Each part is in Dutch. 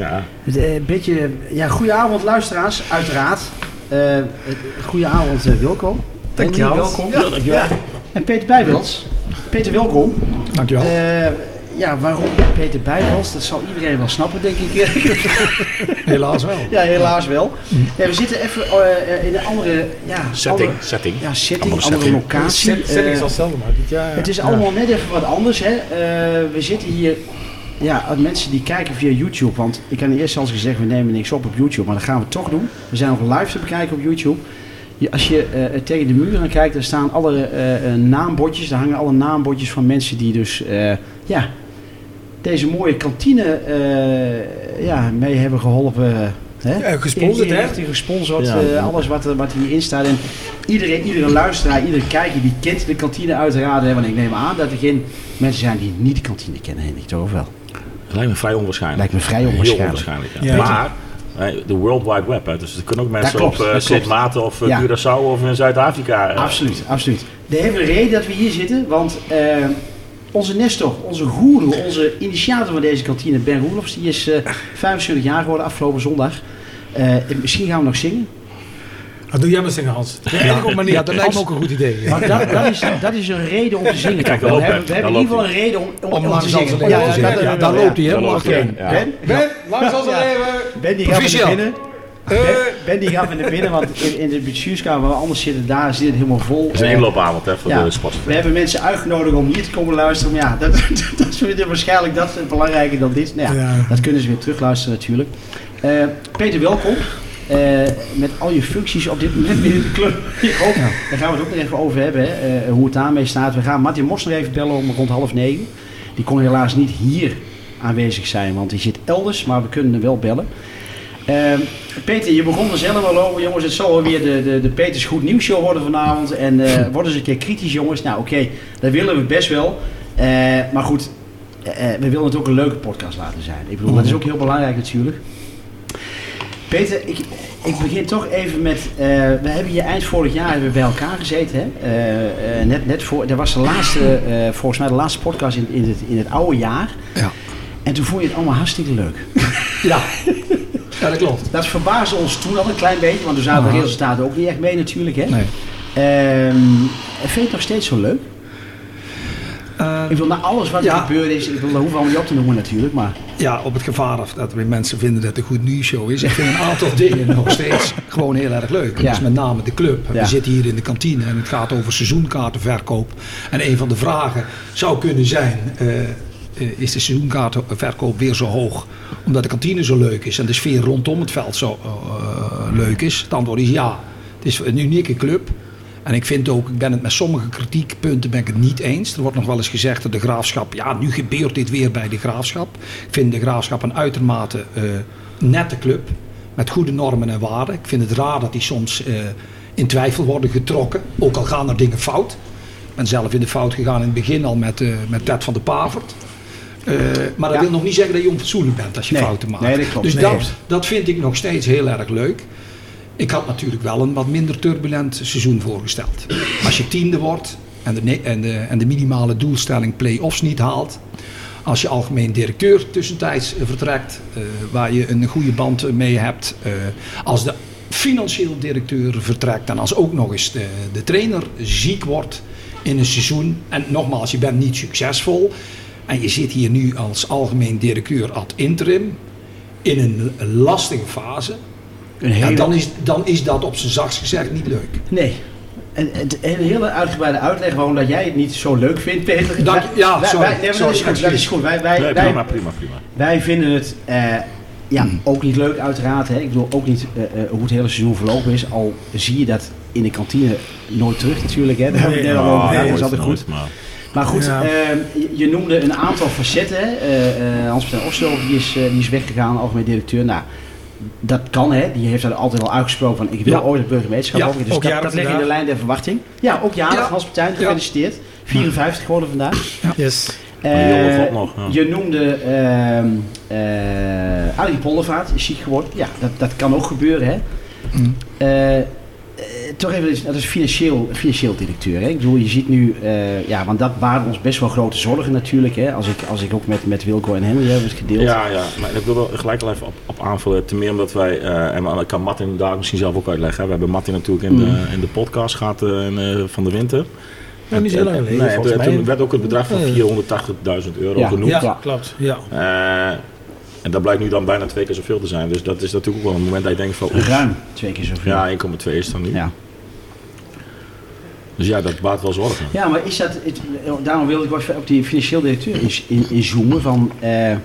Ja. Het, eh, Een beetje, ja, goedenavond luisteraars, uiteraard. Eh goedenavond, eh, welkom. Dankjewel. Welkom. Ja, dankjewel. Ja. En Peter Bijbels. Peter, welkom. Dankjewel. Eh, ja, waarom Peter Bijbels? Dat zal iedereen wel snappen, denk ik. Helaas wel. ja, helaas wel. Ja, we zitten even eh, in een andere ja, Setting, andere- setting. ja, setting, Andere andere, setting. locatie. Ik Eh, zal hetzelfde maar dit jaar. Het is allemaal net even wat anders. Hè? Eh, we zitten hier, ja, aan mensen die kijken via YouTube. Want ik had eerst al eens gezegd, we nemen niks op op YouTube. Maar dat gaan we toch doen. We zijn nog live te bekijken op YouTube. Als je eh, tegen de muren kijkt, daar staan alle eh, eh, naambordjes. Daar hangen alle naambordjes van mensen die dus, eh, ja, deze mooie kantine eh, ja, mee hebben geholpen. Hè? Ja, gesponsord, hè? Gesponsord, Ja. eh, alles wat, er- wat hierin staat. En iedereen, iedere luisteraar, iedere kijker, die kent de kantine uiteraard. Hè? Want ik neem aan dat er geen mensen zijn die niet de kantine kennen, Henrik, toch of wel? Lijkt me vrij onwaarschijnlijk. Lijkt me vrij Heel onwaarschijnlijk. ja. Ja. Maar, eh, de World Wide Web, hè, dus er kunnen ook mensen klopt, op Sint. Maarten of eh, Ja. Curaçao of in Zuid-Afrika. eh, Absoluut, absoluut. De hele reden dat we hier zitten, want eh, onze Nestor, onze goeroe, onze initiator van deze kantine, Ben Roelofs, die is eh 75 jaar geworden afgelopen zondag. Eh, misschien gaan we nog zingen. Ah, doe jij maar zingen, Hans. Ja, dat lijkt me ook een goed idee. Maar dat, dat, is, dat is een reden om te zingen. Kijk, we hebben, we hebben in ieder geval een reden om, om, Om om langs te zingen. Ja, daar loopt hij, hij. Oké. Ja. Ben, Ben, langs onze Ja. leven. Ben die gaat naar binnen. Ben, ben die gaat naar binnen, want in, in de bestuurskamer waar we anders zitten, daar zit het helemaal vol. Het is een Eh, inloopavond hè, voor Ja, de sport. we hebben mensen uitgenodigd om hier te komen luisteren. Maar ja, dat, dat is weer waarschijnlijk dat is belangrijker dan dit. Nou ja, Ja. Dat kunnen ze weer terugluisteren natuurlijk. Eh, Peter, welkom. Eh, met al je functies op dit moment binnen de club. Ik hoop, daar gaan we het ook nog even over hebben, hè, eh, hoe het daarmee staat. We gaan Martin Mos nog even bellen om rond half negen. Die kon helaas niet hier aanwezig zijn, want die zit elders, maar we kunnen hem wel bellen. Eh, Peter, je begon er zelf al over, jongens. Het zal wel weer de, de, de Peters Goed Nieuws Show worden vanavond. En eh worden eens een keer kritisch, jongens. Nou, oké, dat willen we best wel. Maar goed, we willen het ook een leuke podcast laten zijn. Ik bedoel, dat is ook heel belangrijk natuurlijk. Peter, ik, ik begin toch even met. eh, we hebben hier eind vorig jaar hebben we bij elkaar gezeten. Hè? Eh, eh, net, net voor. Dat was de laatste, volgens mij de laatste podcast in, in, het, in het oude jaar. Ja. En toen vond je het allemaal hartstikke leuk. Ja. Ja, dat klopt. Dat verbaasde ons toen al een klein beetje, want toen zaten de resultaten ook niet echt mee natuurlijk. Hè? Nee. Ehm, vind je het nog steeds zo leuk? Eh, Ik bedoel, na alles wat er gebeurd is, ik bedoel, dat hoeven we allemaal niet op te noemen natuurlijk, maar... ja, op het gevaar af dat weer mensen vinden dat het een goed nieuwsshow is. Ik vind een aantal dingen nog steeds gewoon heel erg leuk. Ja. Dus met name de club. Ja. We zitten hier in de kantine en het gaat over seizoenkaartenverkoop. En een van de vragen zou kunnen zijn... eh, eh, is de seizoenkaartenverkoop weer zo hoog omdat de kantine zo leuk is en de sfeer rondom het veld zo eh, leuk is? Het antwoord is ja. Het is een unieke club. En ik vind ook, ik ben het met sommige kritiekpunten ben ik het niet eens. Er wordt nog wel eens gezegd dat de graafschap, ja, nu gebeurt dit weer bij de graafschap. Ik vind de graafschap een uitermate eh, nette club. Met goede normen en waarden. Ik vind het raar dat die soms eh, in twijfel worden getrokken. Ook al gaan er dingen fout. Ik ben zelf in de fout gegaan in het begin al met, eh met Ted van de Pavert. Maar dat Ja. wil nog niet zeggen dat je onfatsoenlijk bent als je Nee. fouten maakt. Nee, dat klopt. Dus Nee. dat, dat vind ik nog steeds heel erg leuk. Ik had natuurlijk wel een wat minder turbulent seizoen voorgesteld. Als je tiende wordt en de, en de, en de minimale doelstelling play-offs niet haalt. Als je algemeen directeur tussentijds vertrekt, eh, waar je een goede band mee hebt. eh, als de financieel directeur vertrekt en als ook nog eens de, de trainer ziek wordt in een seizoen. En nogmaals, je bent niet succesvol. En je zit hier nu als algemeen directeur ad interim in een lastige fase. Een Ja, hele... dan, is, dan is dat op zijn zachtst gezegd niet leuk. Nee. En en een hele uitgebreide uitleg waarom dat jij het niet zo leuk vindt, Peter. Dank- Wij- ja, sorry. wij- nee, maar Sorry, dat is goed. Dat is goed. Wij, wij, Nee, wij, prima, prima, prima. wij vinden het eh, ja, Hmm. ook niet leuk uiteraard. Hè. Ik bedoel ook niet eh, eh, hoe het hele seizoen verlopen is. Al zie je dat in de kantine nooit terug natuurlijk. Hè. Daar hebben we het net al over. Gehad. Dat nooit, is altijd goed. maar- Maar goed, Ja. je, noemde een aantal facetten. Hans-Peter Oslo die is, die is weggegaan, algemeen directeur. Nou, dat kan, hè. Die heeft er altijd al uitgesproken van ik wil Ja. ooit het burgemeesterschap Ja, worden. Dus ook dat, dat ligt in de lijn der verwachting. Ja, ook Ja. Hans Partijn, Ja. gefeliciteerd. 54 geworden vandaag. Yes. Eh, valt nog, ja. Je noemde ehm eh Arie Poldervaart, is ziek geworden. Ja, dat, dat kan ook gebeuren, hè. Mm. Toch even, dat is financieel, financieel directeur. Hè? Ik bedoel, je ziet nu, eh, ja, want dat waren ons best wel grote zorgen natuurlijk. Hè? Als, ik, als ik ook met, met Wilco en Henry heb het gedeeld. Ja, ja, maar ik wil er gelijk al even op, op aanvullen. Ten meer omdat wij, eh, en dat kan Martin daar misschien zelf ook uitleggen. hè. We hebben Martin natuurlijk in, Mm. de, in de podcast gehad eh, in, van de winter. Ja, niet zo En- lang en- geleden, Nee, volgens en mij. toen werd ook het bedrag van Ja. 480.000 euro Ja. genoemd. Ja, klopt. Ja. Eh, en dat blijkt nu dan bijna twee keer zoveel te zijn. Dus dat is natuurlijk ook wel een moment dat je denkt van... Ruim twee keer zoveel. Ja, 1,2 is dan nu. ja. Dus ja, dat baart wel zorgen. Ja, maar is dat, het, daarom wilde ik wel even op die financieel directeur in, in, inzoomen van... eh,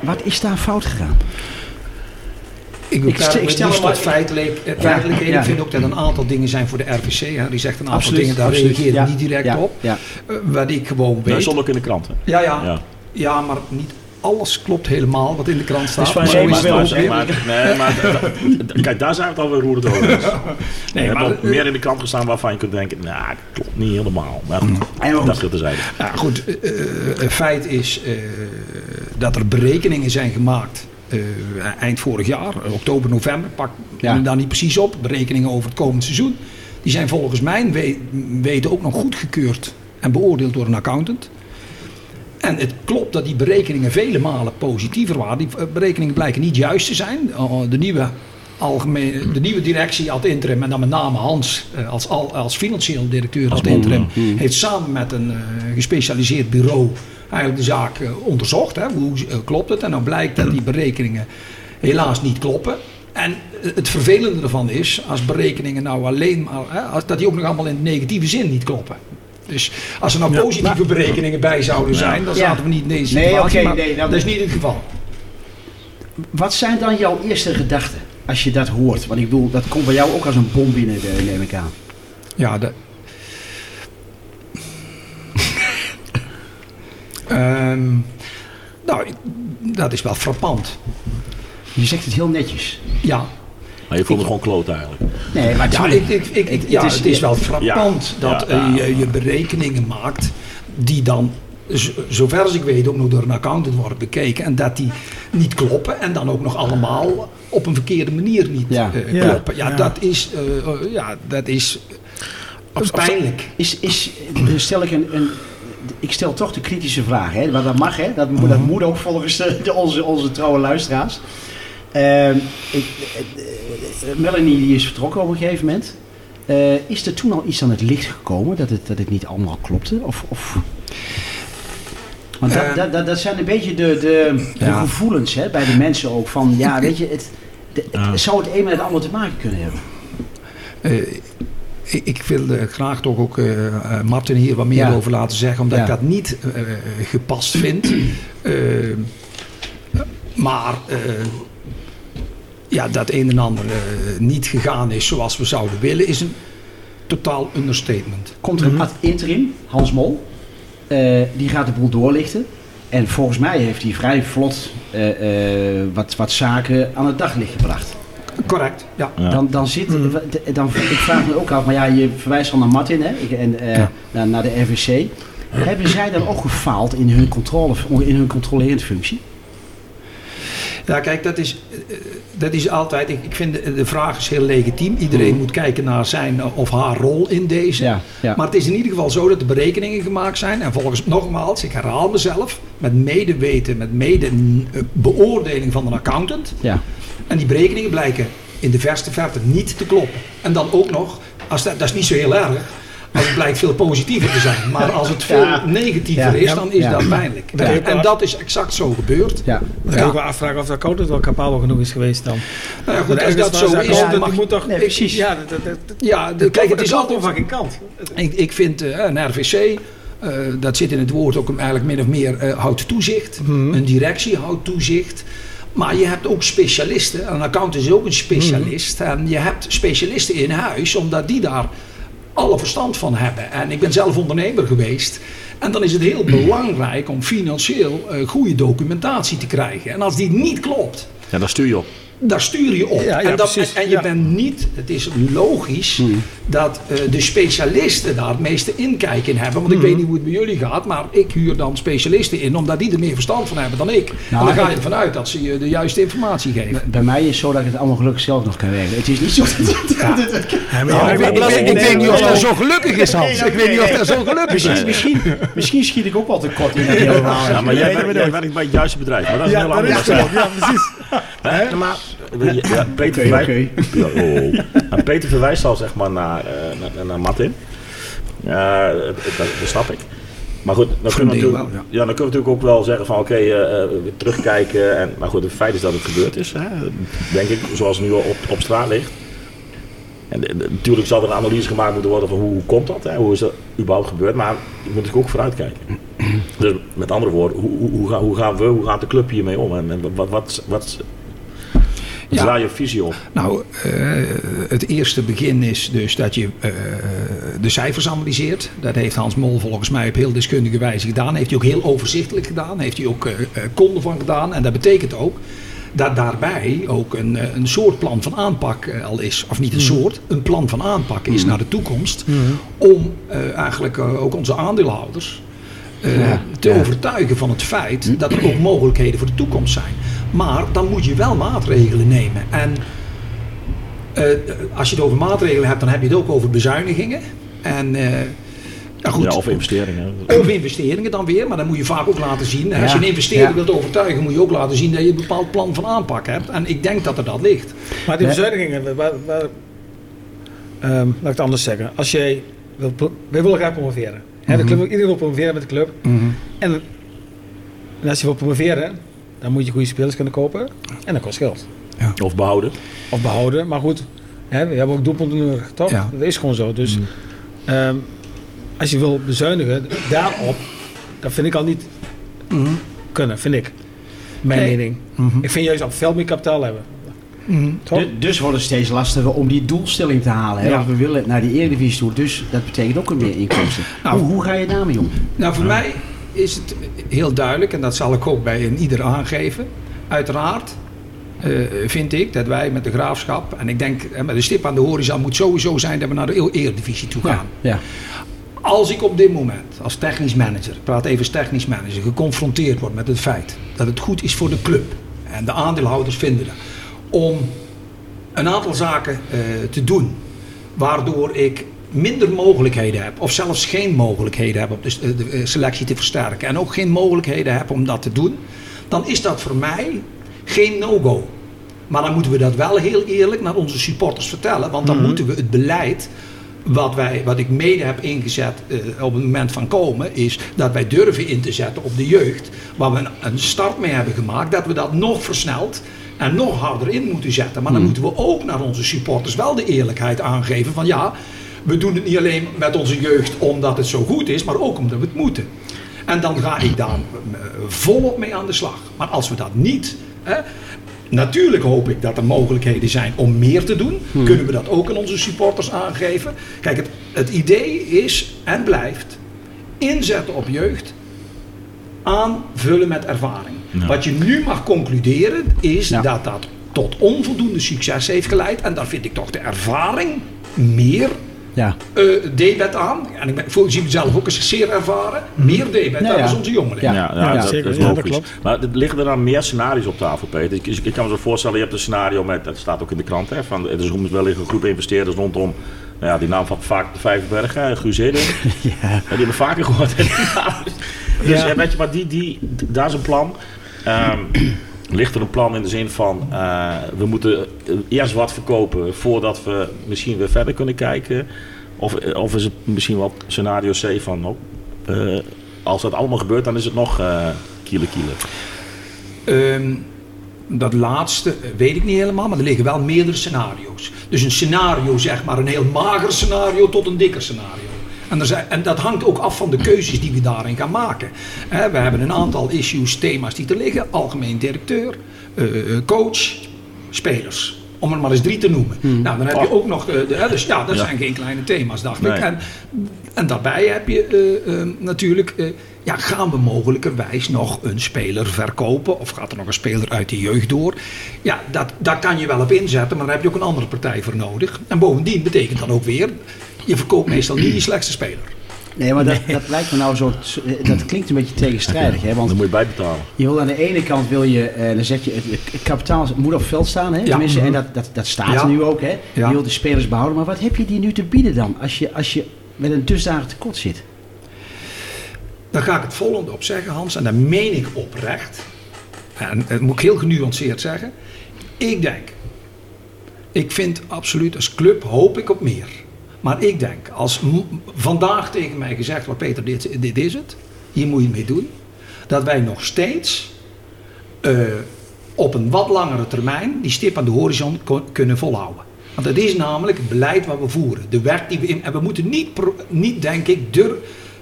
wat is daar fout gegaan? Ik, Ik stel- ik stel maar- feitelijk, eh, ja. Ik vind ook dat een aantal dingen zijn voor de RVC. Hè. Die zegt een aantal Absoluut, dingen, daar reageer Ja, niet direct ja, op. Ja. Eh, wat ik gewoon Dat weet. stond ook in de krant. Hè? Ja, ja, Ja. ja, maar niet alles klopt helemaal wat in de krant staat. Dus Maar nee, maar zeg nee, maar kijk, daar zijn we het alweer roerend over. Nee, er maar, eh, meer in de krant gestaan waarvan je kunt denken, nou, dat klopt niet helemaal. Maar goed, goed. dat te zijn. Nou goed, eh, eh, het feit is eh, dat er berekeningen zijn gemaakt eh, eind vorig jaar, oktober, november, pak Ja. me daar niet precies op. Berekeningen over het komend seizoen. Die zijn volgens mijn we- weten ook nog goedgekeurd en beoordeeld door een accountant. En het klopt dat die berekeningen vele malen positiever waren. Die eh, berekeningen blijken niet juist te zijn. Uh, De nieuwe, algemeen, de nieuwe directie ad interim, en dan met name Hans eh, als, al, als financieel directeur ad interim, heeft samen met een eh, gespecialiseerd bureau eigenlijk de zaak eh, onderzocht. Hè. Hoe eh, klopt het? En dan blijkt dat die berekeningen helaas niet kloppen. En eh, het vervelende ervan is, als berekeningen nou alleen maar, hè, als, dat die ook nog allemaal in negatieve zin niet kloppen. Dus als er nou positieve berekeningen bij zouden zijn, dan Ja. zaten we niet in deze Nee, oké, maar nee, dat is niet het geval. Wat zijn dan jouw eerste gedachten als je dat hoort? Want ik bedoel, dat komt bij jou ook als een bom binnen, eh, neem ik aan. Ja, de... Ehm, nou, dat is wel frappant. Je zegt het heel netjes. Ja, Maar je vond het gewoon kloot eigenlijk. Nee, maar ja, ik, ik, ik, Ik- ja het het, is- is, wel frappant Ja, dat ja, eh, ja. je, je berekeningen maakt die dan, zover als ik weet, ook nog door een accountant worden bekeken. En dat die niet kloppen en dan ook nog allemaal op een verkeerde manier niet Ja. eh, kloppen. Ja, Ja. Dat is, eh, ja, dat is pijnlijk. Is, is, dan stel ik een, een, ik stel toch de kritische vraag, hè? want dat mag, hè? Dat, moet- dat moet ook volgens de, de- onze, onze trouwe luisteraars. Ehm, ik, eh, eh, Melanie die is vertrokken op een gegeven moment. Eh, is er toen al iets aan het licht gekomen dat het, dat het niet allemaal klopte? Of, of... Want dat, Eh. dat, dat, dat zijn een beetje de, de, gevoelens hè, bij de mensen ook. Van ja, weet je, het, de- het Ja. zou het een met het ander te maken kunnen hebben. Ik, wil graag toch ook Martin hier wat meer Ja. over laten zeggen, omdat Ja. ik dat niet gepast vind. Maar ja, dat een en ander eh, niet gegaan is zoals we zouden willen, is een totaal understatement. Komt er een ad interim, Hans Mol. Eh, die gaat de boel doorlichten. En volgens mij heeft hij vrij vlot eh, eh, wat, wat zaken aan het daglicht gebracht. Correct, ja. Ja. Dan, dan zit, dan, ik vraag me ook af, maar ja, je verwijst al naar Martin hè, ik- en, eh, Ja. naar, naar de RVC. Hebben zij dan ook gefaald in hun, controle, in hun controlerende functie? Ja, kijk, dat is, eh, dat is altijd. Ik, ik vind de, de vraag is heel legitiem. Iedereen moet kijken naar zijn eh, of haar rol in deze. Ja, ja. Maar het is in ieder geval zo dat de berekeningen gemaakt zijn. En volgens, nogmaals, ik herhaal mezelf. Met medeweten, met mede eh, beoordeling van een accountant. Ja. En die berekeningen blijken in de verste verte niet te kloppen. En dan ook nog, als dat, dat is niet zo heel erg. Als het blijkt veel positiever te zijn. Maar als het veel Ja. negatiever Ja. is, dan is Ja. dat pijnlijk. Ja. En dat is exact zo gebeurd. ja. Dan kan ik wel afvragen of de accountant wel capabel genoeg is geweest dan. Nou ja, goed, als ergens dat zo is, dan moet toch... Nee, precies. Ja, dat, dat, dat, dat, Ja, kijk, het is altijd... van geen kant. Ik, ik vind eh, een RVC, eh, dat zit in het woord ook eigenlijk min of meer, eh, houdt toezicht. Mhm. Een directie houdt toezicht. Maar je hebt ook specialisten. Een accountant is ook een specialist. En je hebt specialisten in huis, omdat die daar alle verstand van hebben. En ik ben zelf ondernemer geweest. En dan is het heel belangrijk om financieel eh, goede documentatie te krijgen. En als die niet klopt, Ja, daar stuur je op. Daar stuur je op. Ja, ja, en, dat, precies. en, en je Ja. bent niet, het is logisch dat eh, de specialisten daar het meeste inkijk in hebben. Want ik weet niet hoe het bij jullie gaat, maar ik huur dan specialisten in omdat die er meer verstand van hebben dan ik. Nou, en dan ga je ik- ervan uit dat ze je de juiste informatie geven. Bij mij is het zo dat ik het allemaal gelukkig zelf nog kan regelen. Het is niet zo dat... Nou, ik, weet- ik weet- ik weet niet of dat zo gelukkig is, Hans. Ik weet niet of dat zo gelukkig is. Misschien, misschien, schiet ik ook wel te kort in. Ja, maar jij, werkt- bij het juiste bedrijf. Maar dat is Ja, een heel dat ander is het. Ja, precies. Hè? Maar, ja, Peter, verwijst, ja, oh. Peter verwijst al zeg maar naar, eh, naar, naar Martin. Dat, dat snap ik. Maar goed, dan kunnen, we natuurlijk, ja. dan kunnen we natuurlijk ook wel zeggen van oké, eh, eh, terugkijken. En, maar goed, het feit is dat het gebeurd is. Hè, denk ik, zoals het nu op, op straat ligt. En de- de- natuurlijk zal er een analyse gemaakt moeten worden van hoe, hoe komt dat? Hè? Hoe is dat überhaupt gebeurd? Maar je moet natuurlijk ook vooruitkijken. Dus met andere woorden, hoe, hoe, hoe, gaan, hoe gaan we, hoe gaat de club hiermee om? En, en wat, wat, wat, Ja. daar je visie op? Nou, eh, het eerste begin is dus dat je eh, de cijfers analyseert. Dat heeft Hans Mol volgens mij op heel deskundige wijze gedaan. Heeft hij ook heel overzichtelijk gedaan. Heeft hij ook eh eh, konden van gedaan. En dat betekent ook dat daarbij ook een, een soort plan van aanpak al is. Of niet een soort, een plan van aanpak is naar de toekomst. Om eh, eigenlijk ook onze aandeelhouders eh, Ja, te ja. overtuigen van het feit dat er ook mogelijkheden voor de toekomst zijn. Maar dan moet je wel maatregelen nemen. En eh, als je het over maatregelen hebt, dan heb je het ook over bezuinigingen. En eh, ja, goed, Ja, of investeringen. of investeringen dan weer, maar dan moet je vaak ook laten zien. Als je een investeerder ja. wilt overtuigen, moet je ook laten zien dat je een bepaald plan van aanpak hebt. En ik denk dat er dat ligt. Maar die bezuinigingen, waar, waar, ehm, laat ik het anders zeggen. Als jij wil, wij willen graag promoveren. Hè, de club, iedereen wil promoveren met de club. En, en als je wil promoveren, dan moet je goede spelers kunnen kopen. En dat kost geld. Of behouden. Of behouden. Maar goed, hè, we hebben ook doelpunten nodig, toch? Ja. Dat is gewoon zo. Dus ehm, als je wil bezuinigen daarop, dat vind ik al niet kunnen, vind ik. Mijn Nee. mening. Ik vind juist op veel meer kapitaal hebben. Toch? Du- Dus wordt het steeds lastiger om die doelstelling te halen. Hè? Ja. Want we willen naar die Eredivisie toe. Dus dat betekent ook een meer inkomsten. Nou, hoe, hoe ga je daarmee om? Nou, voor mij is het heel duidelijk, en dat zal ik ook bij een ieder aangeven. Uiteraard eh, vind ik dat wij met de graafschap, en ik denk met de stip aan de horizon moet sowieso zijn dat we naar de E- Eredivisie toe gaan. Ja. Als ik op dit moment als technisch manager, ik praat even als technisch manager, geconfronteerd word met het feit dat het goed is voor de club, en de aandeelhouders vinden dat, om een aantal zaken eh, te doen, waardoor ik minder mogelijkheden heb, of zelfs geen mogelijkheden heb om de, s- de, eh, selectie te versterken, en ook geen mogelijkheden heb om dat te doen, dan is dat voor mij geen no-go. Maar dan moeten we dat wel heel eerlijk naar onze supporters vertellen. Want dan moeten we het beleid wat, wij, wat ik mede heb ingezet eh, op het moment van komen, is dat wij durven in te zetten op de jeugd. Waar we een, een start mee hebben gemaakt, dat we dat nog versneld en nog harder in moeten zetten. Maar dan moeten we ook naar onze supporters wel de eerlijkheid aangeven van ja, we doen het niet alleen met onze jeugd omdat het zo goed is, maar ook omdat we het moeten. En dan ga ik daar eh, volop mee aan de slag. Maar als we dat niet. Hè, natuurlijk hoop ik dat er mogelijkheden zijn om meer te doen. Kunnen we dat ook aan onze supporters aangeven? Kijk, het, het idee is en blijft inzetten op jeugd. Aanvullen met ervaring. Ja. Wat je nu mag concluderen is Ja. dat dat tot onvoldoende succes heeft geleid. En daar vind ik toch de ervaring meer Ja. eh debet aan. En ik ben, ik zie mezelf ook als zeer ervaren. Meer debet Ja, aan ja. als onze jongelingen. Ja. Ja, ja, Ja, dat, zeker. dat is Ja, dat logisch. klopt. maar er liggen er dan meer scenario's op tafel, Peter? Ik, ik kan me zo voorstellen, je hebt een scenario met, dat staat ook in de krant, hè, van, er is wellicht een groep investeerders rondom, nou ja, die naam van vaak de Vijverberg, hè, Guus Hidden. Ja. Ja, die hebben vaker gehoord. dus Ja. ja, weet je, maar die, die, daar is een plan. Ehm, ligt er een plan in de zin van, eh, we moeten eh, eerst wat verkopen voordat we misschien weer verder kunnen kijken? Of, eh, of is het misschien wel scenario C van, oh, als dat allemaal gebeurt, dan is het nog kiele kiele. Ehm, dat laatste weet ik niet helemaal, maar er liggen wel meerdere scenario's. Dus een scenario, zeg maar, een heel mager scenario tot een dikker scenario. En, er zijn, en dat hangt ook af van de keuzes die we daarin gaan maken. We hebben een aantal issues, thema's die er liggen. Algemeen directeur, eh, eh, coach, spelers. Om er maar eens drie te noemen. Nou, dan heb je Oh. ook nog... eh, de, dus ja, dat Ja. zijn geen kleine thema's, dacht Nee. ik. En, en daarbij heb je natuurlijk... ja, gaan we mogelijkerwijs nog een speler verkopen? Of gaat er nog een speler uit de jeugd door? Ja, dat, daar kan je wel op inzetten, maar daar heb je ook een andere partij voor nodig. En bovendien betekent dat ook weer... Je verkoopt meestal niet je slechtste speler. Nee, maar dat, dat lijkt me nou zo... Dat klinkt een beetje tegenstrijdig, hè? Want Dan moet je bijbetalen. je wil aan de ene kant wil je... eh, dan zeg je, het, het kapitaal moet op veld staan, hè? Ja. Tenminste, en Mhm. dat, dat, dat staat Ja. er nu ook, hè? Ja. Je wilt de spelers behouden. Maar wat heb je die nu te bieden dan? Als je, als je met een dusdanig tekort zit. Dan ga ik het volgende op zeggen, Hans, en dat meen ik oprecht. En dat moet ik heel genuanceerd zeggen. Ik denk, ik vind absoluut als club hoop ik op meer. Maar ik denk, als vandaag tegen mij gezegd wordt, Peter, dit, dit is het, hier moet je mee doen. Dat wij nog steeds eh, op een wat langere termijn die stip aan de horizon kunnen volhouden. Want het is namelijk het beleid wat we voeren. De werk die we in. En we moeten niet, niet denk ik, dur,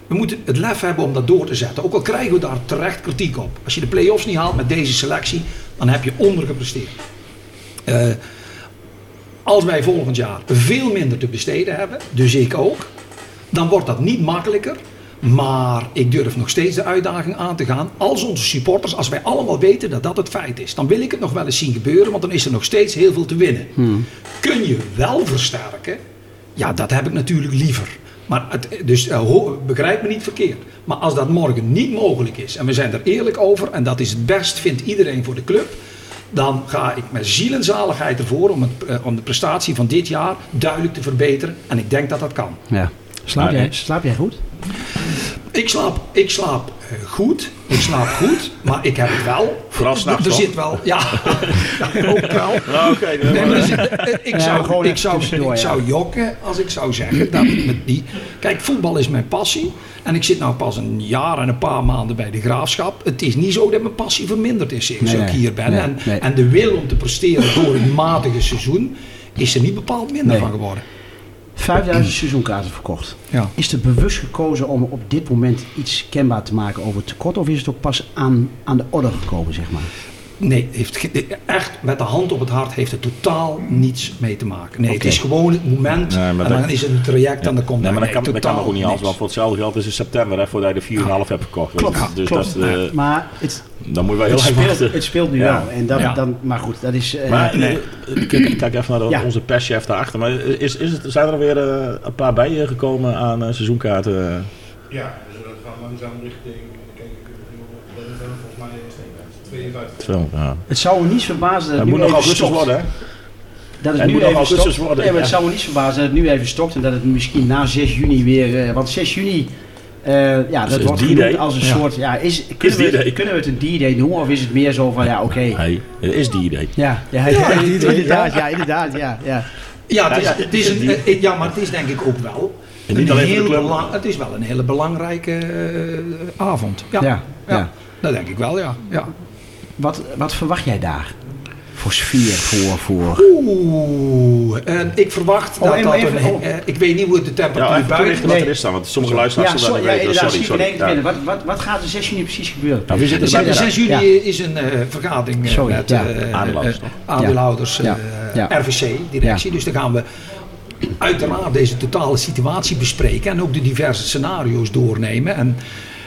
we moeten het lef hebben om dat door te zetten. Ook al krijgen we daar terecht kritiek op. Als je de play-offs niet haalt met deze selectie, dan heb je ondergepresteerd. Eh, als wij volgend jaar veel minder te besteden hebben, dus ik ook, dan wordt dat niet makkelijker. Maar ik durf nog steeds de uitdaging aan te gaan. Als onze supporters, als wij allemaal weten dat dat het feit is, dan wil ik het nog wel eens zien gebeuren, want dan is er nog steeds heel veel te winnen. Kun je wel versterken? Ja, dat heb ik natuurlijk liever. Maar het, dus eh, begrijp me niet verkeerd. Maar als dat morgen niet mogelijk is en we zijn er eerlijk over en dat is het best, vindt iedereen voor de club. Dan ga ik met ziel en zaligheid ervoor om, het, eh, om de prestatie van dit jaar duidelijk te verbeteren. En ik denk dat dat kan. Ja. Slaap, jij, slaap jij goed? Ik slaap, ik slaap eh, goed. Ik slaap goed, maar ik heb het wel. Vooral s'nachts, Er toch? zit wel, ja, ook wel. Nou, oké. Nee, maar er zit- eh, ik, zou, ik, zou, tussendoor, ik ja. zou jokken als ik zou zeggen dat met die. Kijk, voetbal is mijn passie. En ik zit nou pas een jaar en een paar maanden bij de graafschap. Het is niet zo dat mijn passie verminderd is sinds Nee, ik nee, hier ben. nee, en, nee. en de wil om te presteren door een matige seizoen is er niet bepaald minder Nee. van geworden. 5000 seizoenkaarten verkocht. Ja. Is er bewust gekozen om op dit moment iets kenbaar te maken over het tekort? Of is het ook pas aan, aan de orde gekomen, zeg maar? Nee, heeft echt met de hand op het hart heeft het totaal niets mee te maken. Nee, het is gewoon het moment. Nee, en dan dat- is het een traject en dan komt Nee, maar er dat kan, dat kan totaal nog ook niet alles. niks. Want voor hetzelfde geld is het september, hè, voordat je de 4,5 hebt gekocht. Klopt, Dus, dus klopt. dat, maar het, dan moet je wel heel het, erg speelt, wachten. het speelt nu Ja. wel. En dat, Ja. dan, maar goed, dat is... eh, Maar nee. eh, ik kijk, even naar de- Ja. onze perschef daarachter. Maar is, is het, zijn er weer eh, een paar bij gekomen aan seizoenkaarten? Ja, dus dat gaat langzaam richting, kijk, ik ben er volgens mij 52. Zo, ja. Het zou me niet verbazen dat Het het nu moet nog even augustus stopt. worden, hè? Dat het Het nu even stopt. worden, Nee, maar ja. het zou me niet verbazen dat het nu even stopt. En dat het misschien na 6 juni weer... eh, want 6 juni... eh, ja, dat is wordt D-Day. genoemd als een Ja. soort... Ja, is, kunnen, we, D-Day. het- kunnen we het een D-Day noemen? Of is het meer zo van, ja, oké... Nee, het is die idee. Ja, ja, ja, inderdaad, ja, inderdaad, ja, ja. Ja, het is, Ja, het is een, eh, ja, maar het is denk ik ook wel. En niet een heel belang- het is wel een hele belangrijke eh, avond. Ja, Ja, ja. ja. dat denk ik wel, ja. ja. Wat, wat verwacht jij daar? Voor sfeer, voor... voor... Oeh, en ik verwacht Oh, dat even- dat even- een, oh. eh, ik weet niet hoe het de Ja, temperatuur even buiten toelichten wat er is dan. Want sommige luisteraars Ja, zullen dat ja niet weten. Sorry, sorry. Ja. Wat, wat, wat gaat er 6 juni precies gebeuren? Nou, wie zit De bij? 6 Ja. juni is een eh, vergadering eh, Sorry, met ja. eh, Aandeelhouders, Ja. Ja. RVC-directie. Dus dan gaan we uiteraard deze totale situatie bespreken en ook de diverse scenario's doornemen. En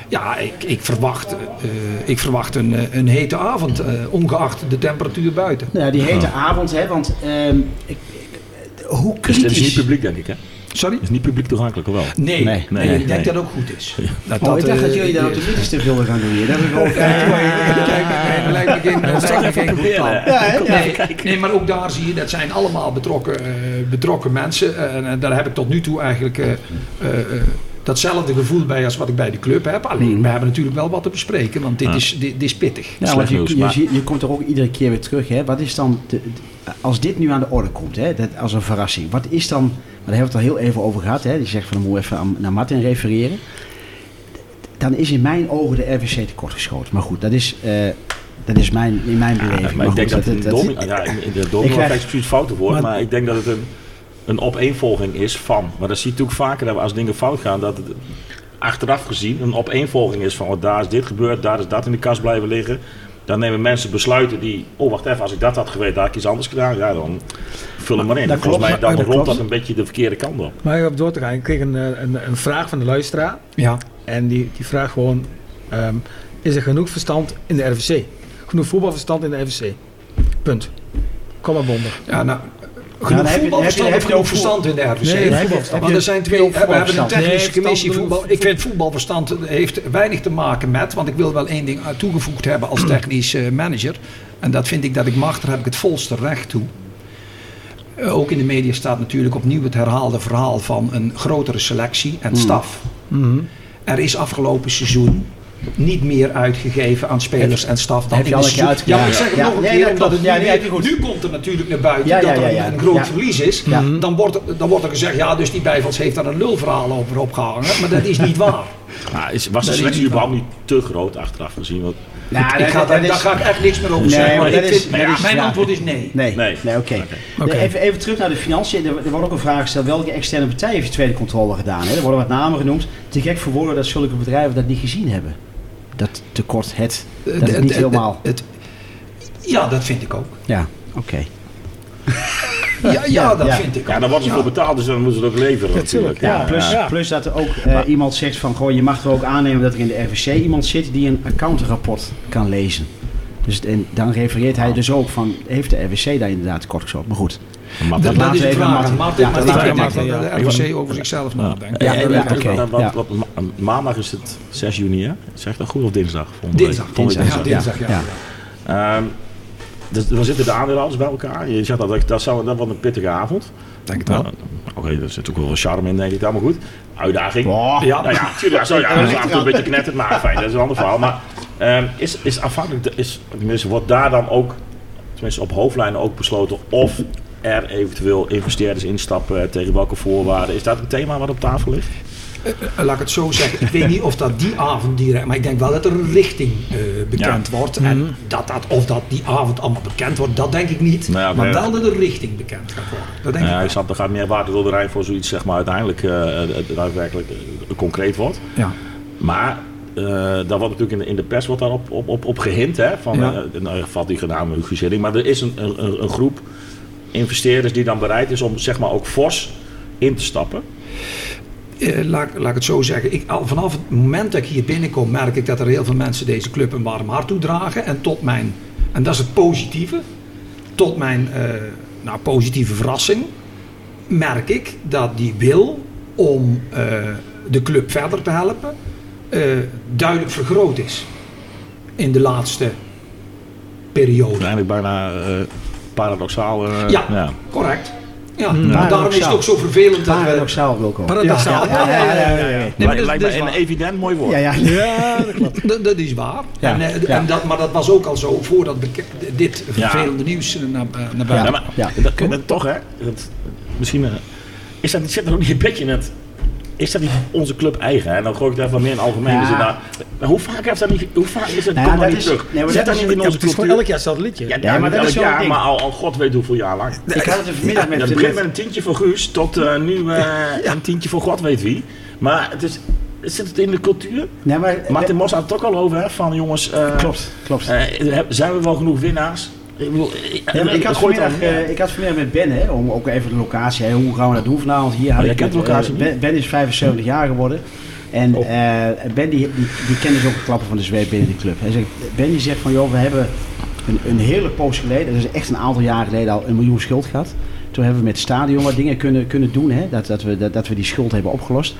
ja, ik, ik verwacht, eh, ik verwacht een, eh, een hete avond, eh, ongeacht de temperatuur buiten. Nou ja, die hete avond, hè, want ehm, ik, ik- hoe Dus het is niet kritisch... publiek, denk ik, hè? Sorry? Het is niet publiek toegankelijk, of wel? Nee, Nee, nee, nee, ik denk nee. dat ook goed is. Dat, Oh, ik dacht dat eh, jullie daar op de middenste te veel gaan doen hier. Dat heb ik lijkt me geen- lijkt me geen goed plan. Ja. Nee, nee, maar ook daar zie je, dat zijn allemaal betrokken, eh, betrokken mensen. En daar heb ik tot nu toe eigenlijk eh, eh, eh, datzelfde gevoel bij als wat ik bij de club heb. Alleen, we hebben natuurlijk wel wat te bespreken, want dit, Ja. is, dit, dit is pittig. Ja, want je, je, je komt er ook iedere keer weer terug. Hè? Wat is dan, de, als dit nu aan de orde komt, hè? Dat, als een verrassing. Wat is dan, maar daar hebben we het al heel even over gehad. Hè? Die zegt van, dan moet even aan, naar Martin refereren. Dan is in mijn ogen de RVC tekortgeschoten. Maar goed, dat is, eh, dat is mijn, in mijn beleving. maar ik denk goed, dat het een domino, ja, in de domino effect precies het foute woord, Maar- maar, ik denk dat het een, een opeenvolging is van. Maar dat zie je natuurlijk vaker dat we als dingen fout gaan, dat het achteraf gezien een opeenvolging is van oh, daar is dit gebeurd, daar is dat in de kast blijven liggen. dan nemen mensen besluiten die, oh wacht even, als ik dat had geweten, had ik iets anders gedaan. Ja, dan vul hem maar in. Dat Volgens klopt, mij dan klopt. dat een beetje de verkeerde kant op. Maar op door te gaan, ik kreeg een, eh, een, een vraag van de luisteraar. Ja. En die, die vraagt gewoon, ehm, is er genoeg verstand in de RVC? Genoeg voetbalverstand in de RVC? Punt. Kom maar bonder. Ja, nou, genoeg heb je- voetbalverstand heb je- ook verstand in de RVC? Nee, Want er zijn twee, we hebben een technische commissie voetbal. Ik vind voetbalverstand heeft weinig te maken met, want ik wil wel één ding toegevoegd hebben als technisch eh, manager. En dat vind ik dat ik mag, daar heb ik het volste recht toe. Eh, Ook in de media staat natuurlijk opnieuw het herhaalde verhaal van een grotere selectie en staf. Mhm. Er is afgelopen seizoen niet meer uitgegeven aan spelers en staf dan heb je al een keer Ja, maar ik zeg het nog een Ja, keer, omdat het Ja, nu, nu komt er natuurlijk naar buiten Ja, dat ja, er ja, een- groot Ja. verlies is. Ja. Dan, wordt, dan wordt er gezegd, ja, dus die Bijvels heeft daar een lulverhaal over opgehangen. Maar dat is niet waar. Nou, is, was de selectie niet überhaupt niet te groot achteraf gezien? Want, Nou, ik ga, dat daar, is- daar ga ik echt niks meer over Nee, zeggen. maar is- vind- mijn ja. antwoord is nee. Nee, nee, Nee. oké. Even, even terug naar de financiën. Er, er wordt ook een vraag gesteld. Welke externe partij heeft de tweede controle gedaan? Hè? Er worden wat namen genoemd. Te gek voor woorden dat zulke bedrijven dat niet gezien hebben. Dat tekort het. Dat is Het- niet het- helemaal. het- ja, dat vind ik ook. Ja, oké. Ja, ja dat ja. vind ik ook. ja, daar worden ze voor betaald, dus dan moeten ze het ook leveren natuurlijk. Ja, plus, ja. plus dat er ook eh, iemand zegt van... Goh, je mag er ook aannemen dat er in de RVC iemand zit die een accountrapport kan lezen. Dus, en dan refereert hij dus ook van... Heeft de RVC daar inderdaad tekort gesloten? Maar goed. Maar Dat, dat is we een even aan vraag. Martin. Martin, Ja, dat de RVC over zichzelf nadenkt. Ja, En- ja, ja. maandag is het 6 juni, hè? Zeg dat goed of dinsdag? Volgende Dinsdag. Dinsdag, dinsdag, ja. ja. Ehm, dus dan zitten de aandeelhouders bij elkaar. Je zegt dat, dat, zou, dat wordt een pittige avond. Denk het wel. Nou, Oké, er zit ook wel charme in, denk ik. Maar goed, uitdaging. Oh, Ja. Nou ja, tuurlijk, zo, ja, dat is af en toe een beetje knetterd, maar fijn, dat is een ander verhaal. Maar ehm, is, is afhankelijk, is, tenminste, wordt daar dan ook, tenminste op hoofdlijnen ook besloten of er eventueel investeerders instappen, eh, tegen welke voorwaarden. Is dat een thema wat op tafel ligt? Eh, Laat ik het zo zeggen. Ik weet niet of dat die avond direct... Maar ik denk wel dat er een richting eh, bekend wordt. En dat dat, of dat die avond allemaal bekend wordt, dat denk ik niet. Nou ja, maar wel dat er richting bekend gaat worden. Dat denk Ja, ik snap, er gaat meer water door de Rijn voor zoiets, zeg maar, uiteindelijk eh, eh, daadwerkelijk eh, concreet wordt. Ja. Maar eh daar wordt natuurlijk in de, in de pers wordt daar op, op, op, gehint. Hè, van, Ja. eh, nou, valt die Hugo Zilling. Maar er is een, een, een groep investeerders die dan bereid is om zeg maar ook fors in te stappen. Eh, laat, laat ik het zo zeggen. Ik, al vanaf het moment dat ik hier binnenkom, merk ik dat er heel veel mensen deze club een warm hart toedragen. En tot mijn, en dat is het positieve, tot mijn eh, nou, positieve verrassing, merk ik dat die wil om eh, de club verder te helpen, eh, duidelijk vergroot is in de laatste periode. Eigenlijk bijna eh, paradoxaal. eh, Ja. Correct. Ja, Mm. daarom is het ook zo vervelend dat we... Paradoxaal, Wilco. Paradoxaal. Ja, ja, ja, ja, ja, ja. Nee, maar Lijkt- is een evident mooi woord. Ja, ja. Ja, dat klopt. Dat, dat is waar. Ja, En, eh, ja. en dat, maar dat was ook al zo voordat dit Ja. vervelende nieuws eh, naar, naar buiten Ja, Ja. maar Ja. dat, dat- toch hè? Dat, misschien is dat, zit er ook niet een beetje in het. Is dat niet onze club eigen? En dan gooi ik het even meer in algemeen. Ja. Dus nou, maar hoe vaak heeft dat niet? Hoe vaak is het? Nou ja, dat dat niet is- terug? nee, maar Zit dat dat niet in Ja, onze het is gewoon cultuur? elk jaar hetzelfde liedje. Ja, Ja, ja, maar dat elk is jaar, ding. maar al, al god weet hoeveel jaar lang. Ik had het er vanmiddag met... Het begint met een tientje voor Guus tot eh, nu eh, een tientje voor god weet wie. Maar het is, zit het in de cultuur? Nee, maar, Martin Mos had het ook al over, hè, van jongens, eh, Klopt, klopt. zijn we wel genoeg winnaars? Ik, bedoel, Ja, had vanmiddag, eh, ik had vanmiddag met Ben, hè, om ook even de locatie, hè, hoe gaan we dat doen vanavond? Hier had ik de locatie eh, ben, Ben is 75 jaar geworden. En Oh. eh, Ben die, die, die kent dus ook het klappen van de zweep binnen de club. Hij zegt, ben die zegt van, joh, we hebben een, een hele poos geleden, dat is echt een aantal jaren geleden al, een miljoen schuld gehad. Toen hebben we met het stadion wat dingen kunnen, kunnen doen, hè, dat, dat, we, dat, dat we die schuld hebben opgelost.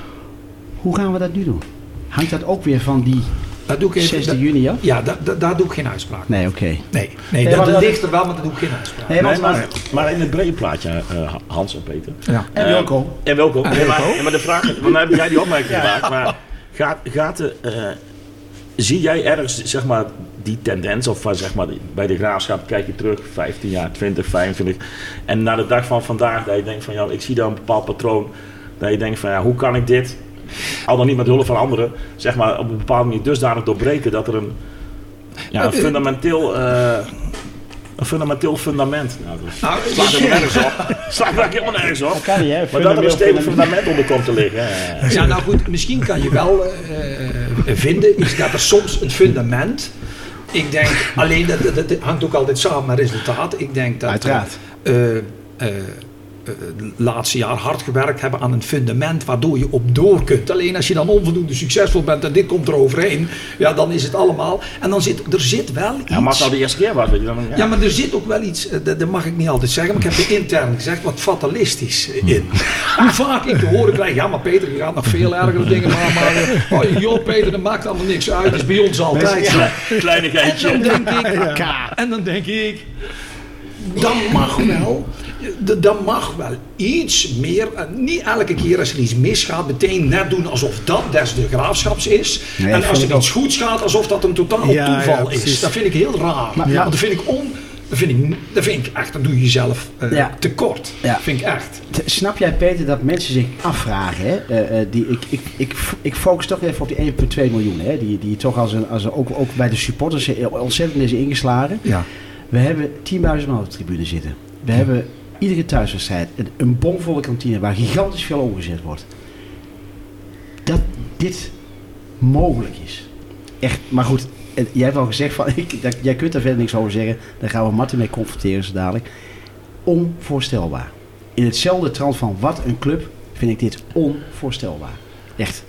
Hoe gaan we dat nu doen? Hangt dat ook weer van die Dat doe ik even, 6 dat- juni ja, da- da- daar doe ik geen uitspraak. Nee, oké. Nee, nee, Nee, dat, maar ligt er wel, maar daar doe ik geen uitspraak. Nee, maar, maar in het brede plaatje, eh, Hans en Peter. Ja. en Eh, welkom. En welkom. Nee, maar, nee, maar de vraag, want dan heb jij die opmerking gemaakt. Maar gaat, gaat de, eh, zie jij ergens zeg maar, die tendens, of zeg maar, bij de graafschap kijk je terug, 15 jaar, 20, 25. En naar de dag van vandaag, dat je denkt van ja, ik zie daar een bepaald patroon. Dat je denkt van ja, hoe kan ik dit, al dan niet met hulp van anderen, zeg maar op een bepaalde manier dusdanig doorbreken dat er een, ja, een fundamenteel. eh, een fundamenteel fundament. Nou, dat Nou, slaat helemaal nergens op. Slaat eigenlijk helemaal nergens op. Dat kan niet, hè? Maar dat er een Fundamenteel stevig fundament. onder komt te liggen. Ja, nou goed, misschien kan je wel eh, vinden is dat er soms het fundament ik denk alleen, dat, dat, dat hangt ook altijd samen met resultaat. Ik denk dat Uiteraard. eh, eh, eh, laatste jaar hard gewerkt hebben aan een fundament waardoor je op door kunt. Alleen als je dan onvoldoende succesvol bent en dit komt er overheen, ja, dan is het allemaal. En dan zit er zit wel iets. Ja, maar als nou de eerste keer was, weet je dan... Ja, maar er zit ook wel iets, eh, dat, dat mag ik niet altijd zeggen, maar ik heb er intern gezegd, wat fatalistisch in. Hoe vaak ik te horen krijg, ja maar Peter, je gaat nog veel ergere dingen maken. Maar, eh, oh, joh Peter, dat maakt allemaal niks uit, dat is bij ons altijd zo. En Kleinigheidje. dan denk ik, en dan denk ik, dan mag wel, dan mag wel iets meer, eh, niet elke keer als er iets misgaat, meteen net doen alsof dat des de graafschaps is. Nee, en dat als er iets goeds gaat, alsof dat een totaal Ja, ja, toeval is. Dat vind ik heel raar. Maar- Want dat vind ik on... Dat vind ik, dat vind ik echt, dan doe je jezelf Ja. tekort. Ja. Vind ik echt. Snap jij, Peter, dat mensen zich afvragen? Hè? Eh, die, ik, ik, ik, ik focus toch even op die 1,2 miljoen. Hè? Die, die toch als een, als een, ook, ook bij de supporters ontzettend is ingeslagen. Ja. We hebben 10.000 man op de tribune zitten. We hebben iedere thuiswedstrijd een, een bomvolle kantine waar gigantisch veel omgezet wordt. Dat dit mogelijk is. Echt, maar goed, jij hebt al gezegd van, ik, dat, jij kunt daar verder niks over zeggen. Daar gaan we Martin mee confronteren zo dadelijk. Onvoorstelbaar. In hetzelfde trant van wat een club vind ik dit onvoorstelbaar. Echt.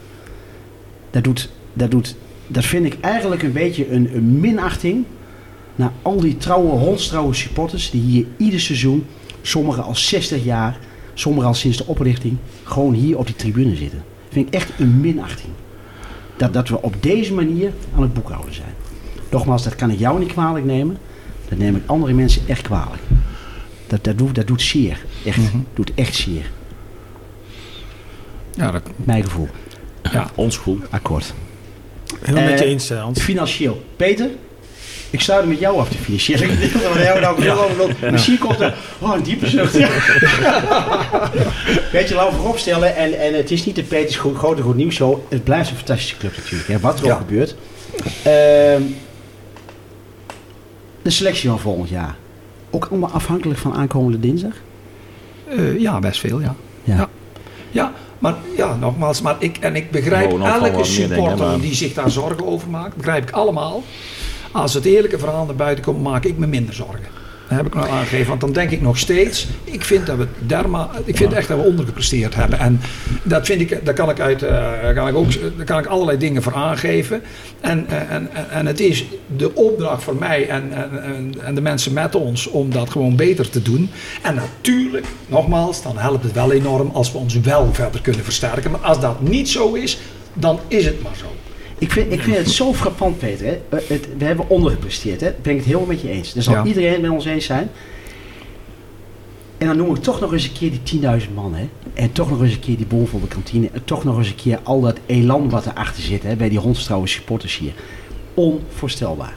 Dat doet, dat doet, dat vind ik eigenlijk een beetje een, een minachting naar al die trouwe, hondstrouwe supporters die hier ieder seizoen, sommigen al 60 jaar, sommigen al sinds de oprichting, gewoon hier op die tribune zitten. Vind ik echt een minachting. Dat, dat we op deze manier aan het boekhouden zijn. Nogmaals, dat kan ik jou niet kwalijk nemen. Dat neem ik andere mensen echt kwalijk. Dat, dat, doet, dat doet zeer. Echt. Doet echt zeer. Ja, dat, Mijn gevoel. ja. Ons goed. Akkoord. Helemaal met je Eh, eens, Hans. Financieel. Peter, ik sluit met jou af, de financiële gedeelte. Want jij nou veel over. Misschien komt er oh, een diepe zucht. Weet je, laten we vooropstellen. En, en het is niet de Peters Go- Grote Goed Nieuws Show. Het blijft een fantastische club natuurlijk. Hè, wat er ook Ja. gebeurt. Ehm, de selectie van volgend jaar. Ook allemaal afhankelijk van aankomende dinsdag? Eh, ja, best veel, ja. Ja. Ja. Ja, maar ja, nogmaals, maar ik, en ik begrijp elke supporter die zich daar zorgen over maakt, begrijp ik allemaal. Als het eerlijke verhaal naar buiten komt, maak ik me minder zorgen. Dat heb ik nog aangegeven, want dan denk ik nog steeds, ik vind dat we derma, ik vind echt dat we ondergepresteerd hebben. En dat vind ik, daar kan ik uit, eh, kan ik ook, daar kan ik allerlei dingen voor aangeven. En, eh, en, en, het is de opdracht voor mij en, en, en de mensen met ons om dat gewoon beter te doen. En natuurlijk, nogmaals, dan helpt het wel enorm als we ons wel verder kunnen versterken. Maar als dat niet zo is, dan is het maar zo. Ik vind, ik vind het zo frappant, Peter. Hè? Het, we hebben ondergepresteerd. Hè? Daar ben ik het helemaal met je eens. Daar zal Ja. iedereen met ons eens zijn. En dan noem ik toch nog eens een keer die 10.000 man. Hè? En toch nog eens een keer die bomvolle kantine. En toch nog eens een keer al dat elan wat erachter zit. Hè? Bij die hondstrouwe supporters hier. Onvoorstelbaar.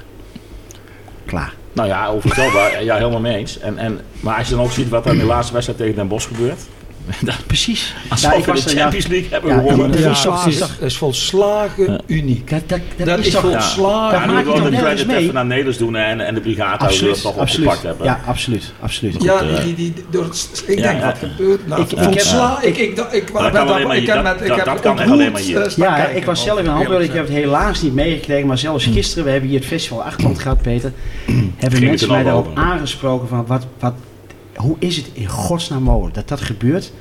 Klaar. Nou ja, onvoorstelbaar. ja, helemaal mee eens. En, en, maar als je dan ook ziet wat er in de laatste wedstrijd tegen Den Bosch gebeurt. dat, Precies. alsof Nou, ik we de ja. Champions League hebben Ja, gewonnen. ja, Dat is ja, volslagen, dat is volslagen uniek. Dat, dat, dat, Dat is, is toch... vol- Ja, Slagen. ja, toch de credit mee? even naar Nederlands doen en, en de brigade Absoluut. toch absoluut. opgepakt hebben. Ja, absoluut. absoluut. Ja, eh, die, die, die, door ik Ja, denk ja. wat gebeurt. Nou, Ik- ik, ik ik, ik, Dat- met- ik dat- heb dat kan alleen maar hier. eh, Ja, ik was zelf in Hamburg. Ik heb het helaas niet meegekregen. Maar zelfs gisteren, we hebben hier het festival Achterland gehad, Peter. Hebben mensen mij nog daarop aangesproken van wat, wat, hoe is het in godsnaam mogelijk dat dat gebeurt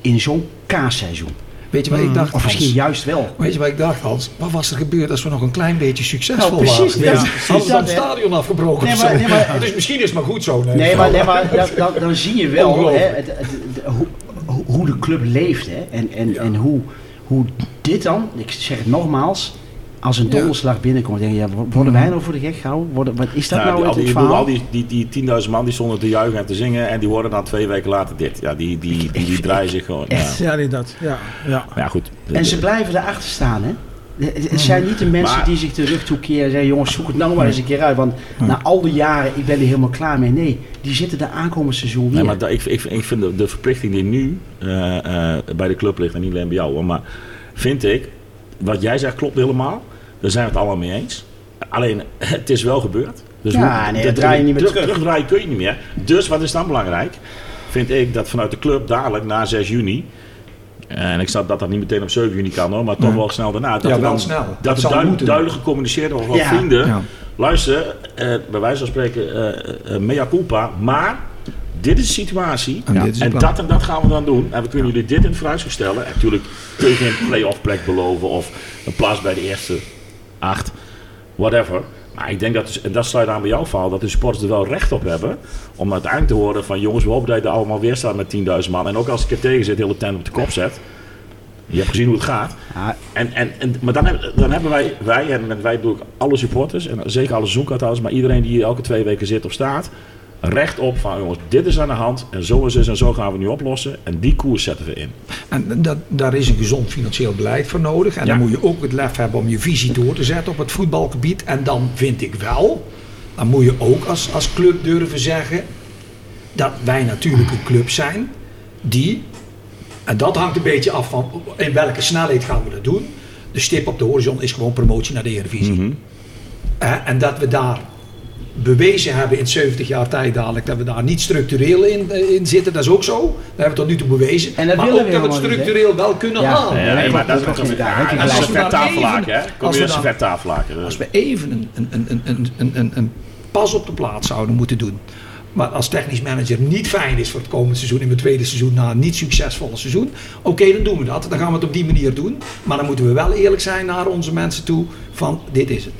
in zo'n kaasseizoen? Weet je wat ik dacht, Of misschien Hans? juist wel. Weet je wat ik dacht, Hans? Wat was er gebeurd als we nog een klein beetje succesvol Nou, precies, waren? Ja. precies Hadden we dan dat, het stadion afgebroken Nee, maar- nee, maar- dus misschien is het maar goed zo. Nee, maar, nee, maar dat, dat- dan zie je wel hè, het, het- het- hoe, hoe- hoe de club leeft. Hè? En, en, en hoe, hoe dit dan, ik zeg het nogmaals, als een Ja. donderslag binnenkomt. Denk je, ja, worden wij nou voor de gek gehouden? Worden, wat is dat nou die, al het, die, verhaal? al die, die, die 10.000 man die stonden te juichen en te zingen en die hoorden dan twee weken later dit. Ja, die, die, die, draaien zich gewoon. Ja. echt. Ja, nee, dat. Ja, ja. Goed. En ze blijven erachter staan, hè? Het- Het zijn niet de mensen Maar- die zich de rug toekeren en zeggen: jongens, zoek het nou maar eens een keer uit. Want na al die jaren, ik ben er helemaal klaar mee. Nee, die zitten de aankomend seizoen weer. Nee, maar dat- ik, ik, ik vind de, de verplichting die nu eh, eh, bij de club ligt, en niet alleen bij jou, maar vind ik, wat jij zegt klopt helemaal. Daar zijn we het allemaal mee eens. Alleen, het is wel gebeurd. Dus Ja, hoe- nee, dat draai je niet meer terug. Terugdraaien kun je niet meer. Dus wat is dan belangrijk? Vind ik dat vanuit de club dadelijk na 6 juni En ik snap dat dat niet meteen op 7 juni kan hoor, maar toch wel snel daarna. Dat Ja, wel dan, snel. Dat Dat zou duidelijk, gecommuniceerd wordt van Ja. vrienden. Ja. Luister, eh, bij wijze van spreken, eh, eh, mea culpa, maar dit is de situatie. En is dat en dat gaan we dan doen. En we kunnen jullie dit in het vooruitzicht stellen. En natuurlijk kun je geen play-off plek beloven of een plaats bij de eerste acht. Whatever. Maar ik denk dat, en dat sluit aan bij jouw verhaal, dat de supporters er wel recht op hebben. Om uiteindelijk te horen van jongens, we hopen dat je er allemaal weer staat met 10.000 man. En ook als ik er tegen zit, heel de tent op de kop zet. Je hebt gezien hoe het gaat. En, en, en, maar dan, dan hebben wij, wij, en met wij bedoel ik alle supporters, en zeker alle seizoenkaarthouders, maar iedereen die hier elke twee weken zit of staat, recht op van jongens, dit is aan de hand en zo en zo en zo gaan we het nu oplossen en die koers zetten we in. En dat, daar is een gezond financieel beleid voor nodig. En Ja. dan moet je ook het lef hebben om je visie door te zetten op het voetbalgebied. En dan vind ik wel, dan moet je ook als, als club durven zeggen dat wij natuurlijk een club zijn die, en dat hangt een beetje af van in welke snelheid gaan we dat doen. De stip op de horizon is gewoon promotie naar de Eredivisie. Eh, en dat we daar bewezen hebben in 70 jaar tijd dadelijk dat we daar niet structureel in, eh, in zitten, dat is ook zo. Dat hebben we tot nu toe bewezen. En dat maar willen ook we dat we het niet, structureel wel kunnen Ja. halen. Ja, Nee, maar dat is dat is gelijk. een Als we even- Kom je een dan- vet tafellaken. Als we even een, een, een, een, een, een, een, een pas op de plaats zouden moeten doen. Maar als technisch manager niet fijn is voor het komende seizoen, in mijn tweede seizoen na een niet succesvolle seizoen. Oké, dan doen we dat. Dan gaan we het op die manier doen. Maar dan moeten we wel eerlijk zijn naar onze mensen toe van dit is het.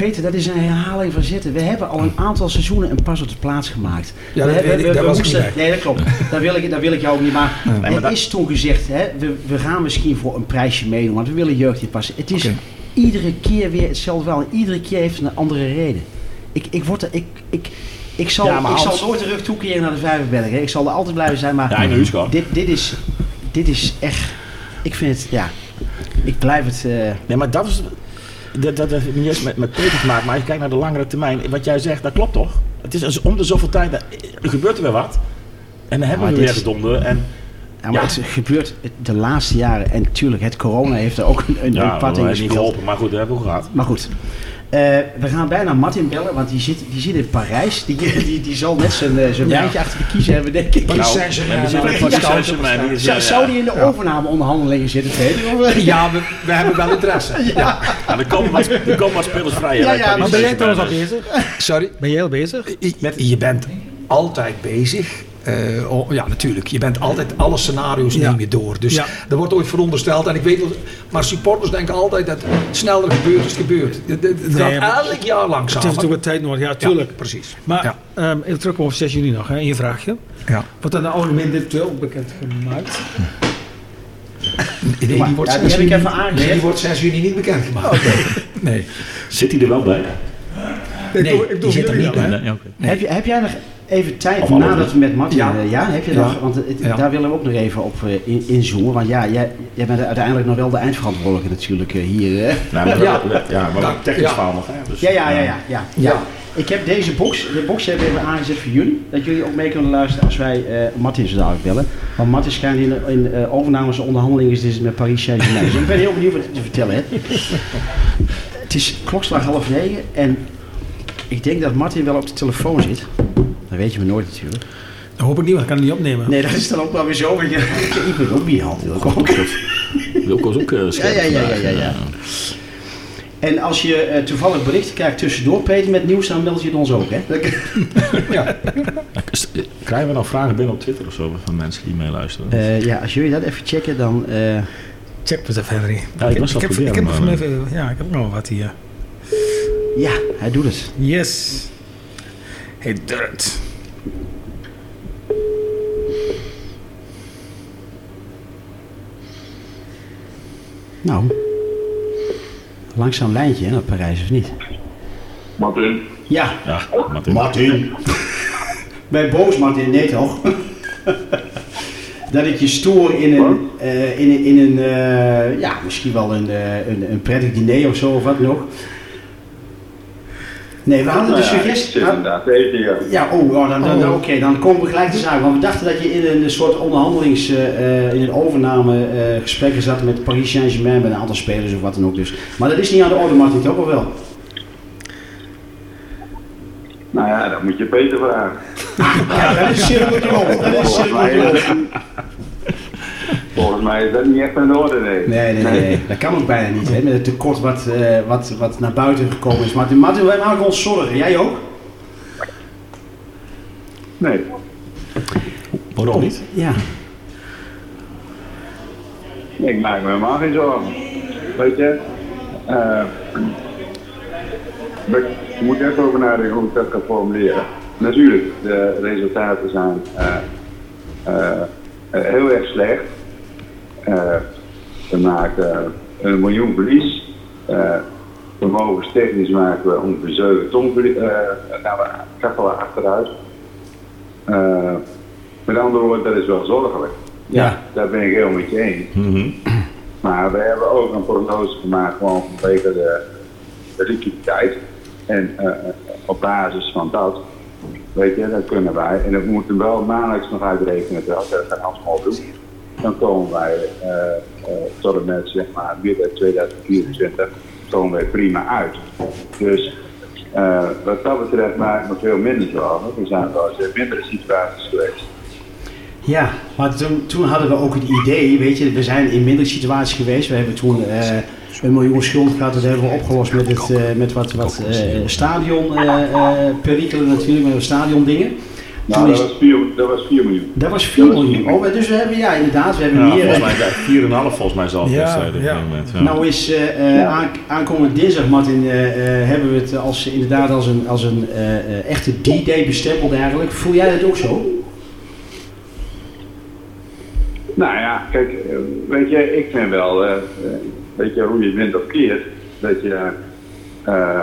Peter, dat is een herhaling van zitten. We hebben al een aantal seizoenen een pas op de plaats gemaakt. Ja, we dat weet ik, moesten- niet. Nee, dat klopt. daar, wil ik, daar wil ik jou ook niet. Maar maar het dat- is toen gezegd, hè, we, we gaan misschien voor een prijsje meedoen, want we willen jeugd hier passen. Het is iedere keer weer hetzelfde wel. Iedere keer heeft het een andere reden. Ik, ik, word er, ik, ik, ik, zal, Ja, maar ik zal nooit de rug toekeren naar de Vijverberg. hè. Ik zal er altijd blijven zijn, maar Ja, in Huiskop. dit, dit, is, dit is echt... Ik vind het, ja... Ik blijf het... eh, Nee, maar dat is. Dat, dat heeft niet eens met, met Peter te maken, maar als je kijkt naar de langere termijn, wat jij zegt, dat klopt toch? Het is als om de zoveel tijd, er gebeurt er weer wat. En dan hebben maar we weer gedonder. En Ja, maar Ja. het gebeurt de laatste jaren. En natuurlijk, het corona heeft er ook een, een, ja, pad in niet geholpen, maar goed, dat hebben we gehad. Maar goed. Eh, we gaan bijna Martin bellen, want die zit, die zit in Parijs. Die, die, die zal net zijn, eh, zijn Ja. wijntje achter de kiezen hebben, denk ik. Nou, is, Zou, eh, zou die in de overnameonderhandelingen zitten, Peter? Ja, we, we hebben wel interesse. Ja. Ja, er komen wat, er komen wat spelers vrij. Ja, ja, Maar ben jij trouwens al bezig? Sorry? Ben jij al bezig? Je bent altijd bezig. Eh, oh, ja, natuurlijk. Je bent altijd alle scenario's Ja. neem je door. Dus Ja. er wordt ooit verondersteld. En ik weet maar supporters denken altijd dat het sneller gebeurt als het gebeurt. Het, het- het Nee, gaat elk jaar Het heeft langzamer. natuurlijk wat tijd nodig, ja, tuurlijk. Ja, precies. Maar Ja. ehm, even terugkomen op 6 juni nog, hè, in je vraagje. Ja. Wordt dat nou algemeen dit ook bekend gemaakt? Nee, die wordt ja, die 6 heb ik juni, even aangezet. nee, die wordt 6 juni niet bekendgemaakt. Nee. Zit hij er wel bij? Nee, die zit er niet bij. Nee. Heb, je, heb jij nog even tijd, Of nadat we met Martin... Ja. eh, ja, heb je Ja. nog... Want het- Ja. daar willen we ook nog even op eh, in, inzoomen. Want ja, jij, jij bent uiteindelijk nog wel de eindverantwoordelijke natuurlijk eh, hier. eh. Nou, maar, Ja. ja, ja, maar Ja. technisch Ja. verhaal nog. Hè, dus, Ja, ja, ja, ja, ja, ja. Ja. Ik heb deze box, de box heb ik even aangezet voor jullie. Dat jullie ook mee kunnen luisteren als wij eh Martin zo dadelijk bellen. Want Martin schijnt in, in eh, overnames en onderhandelingen is dit met Paris Saint-Germain. Dus ik ben heel benieuwd wat hij te vertellen heeft. Het is klokslag half negen en ik denk dat Martin wel op de telefoon zit. Dat weet je me nooit natuurlijk. Dat hoop ik niet, want ik kan het niet opnemen. Nee, dat is dan ook wel weer zo. want je- Ik ben ook niet hand. ook. Wilco is ook eh, Ja, scherp ja, ja, ja, ja, ja. En als je eh, toevallig berichten krijgt tussendoor, Peter, met nieuws, dan meld je het ons ook, hè? Dat- Krijgen we nog vragen binnen op Twitter of zo van mensen die meeluisteren? Eh, ja, als jullie dat even checken, dan... eh, Check eens even, Henry. Ja, ik was ik, al heb, ik proberen, heb nog maar- even, ja, ik heb nog wat hier. ja, hij doet het. Yes. Hey, Dirt. Nou, langzaam lijntje hè, naar Parijs, of niet? Martin, Ja, Ja, Martin. Martin, bij boos Martin, nee toch? dat ik je stoor in een, eh, in, een- in een eh, ja, misschien wel een, eh, een, een prettig diner of zo, of wat nog. Nee, we hadden de Nou suggestie... inderdaad. Ja, oh, oh, dan, dan, dan- oké, dan komen we gelijk te zaken. Want we dachten dat je in een soort onderhandelings, eh, eh, in een overname eh, gesprekken zat met Paris Saint-Germain, met een aantal spelers of wat dan ook dus. Maar dat is niet aan de orde, Martin, toch of wel? Nou ja, dat moet je Peter vragen. Ja, dat is rond. Dat is rond. Volgens mij is dat niet echt aan de orde, nee. Nee, nee, nee, nee. Dat kan ook bijna niet, hè, met het tekort wat, eh, wat, wat naar buiten gekomen is. Martin, Martin wij maken ons zorgen. Jij ook? Nee. Waarom niet? Ja. Ik maak me helemaal geen zorgen. Weet je, eh, we moeten even over nadenken hoe ik dat kan formuleren. Natuurlijk, de resultaten zijn eh, eh, eh, heel erg slecht. Eh, we maken een miljoen verlies. Eh vermogenstechnisch maken we ongeveer 7 ton eh de kappelen achteruit. Met andere woorden, dat is wel zorgelijk. Ja. Daar ben ik heel met je eens. Mhm. Maar we hebben ook een prognose gemaakt gewoon vanwege de, de liquiditeit. En op basis van dat, weet je, dat kunnen wij. En dat moeten we wel maandelijks nog uitrekenen, dat gaan Hans gewoon doen. Dan komen wij tot en met zeg maar midden 2024 komen wij prima uit. Dus eh, wat dat betreft maak ik me veel minder zorgen. Er zijn wel eens mindere situaties geweest. Ja, maar toen, toen hadden we ook het idee, weet je, we zijn in mindere situaties geweest. We hebben toen eh, een miljoen schuld gehad, dat hebben we opgelost met, het, eh, met wat, wat eh, stadion eh, eh, perikelen natuurlijk, met de stadion dingen. Nou, dat is- was 4 dat was 4 miljoen. Dat was 4 miljoen. Oh, dus we hebben, ja inderdaad, we hebben Ja, meer. volgens mij 4,5 volgens mij zelf Ja, op ja. dit moment. Ja. Nou is eh, eh, aan, aankomende dinsdag, Martin, eh, eh, hebben we het als, inderdaad als een, als een eh, eh, echte D-Day bestempeld eigenlijk. Voel jij dat ook zo? Nou ja, kijk, eh, weet je, ik vind wel, eh, eh, weet je, hoe je het wint of keert, dat je, eh,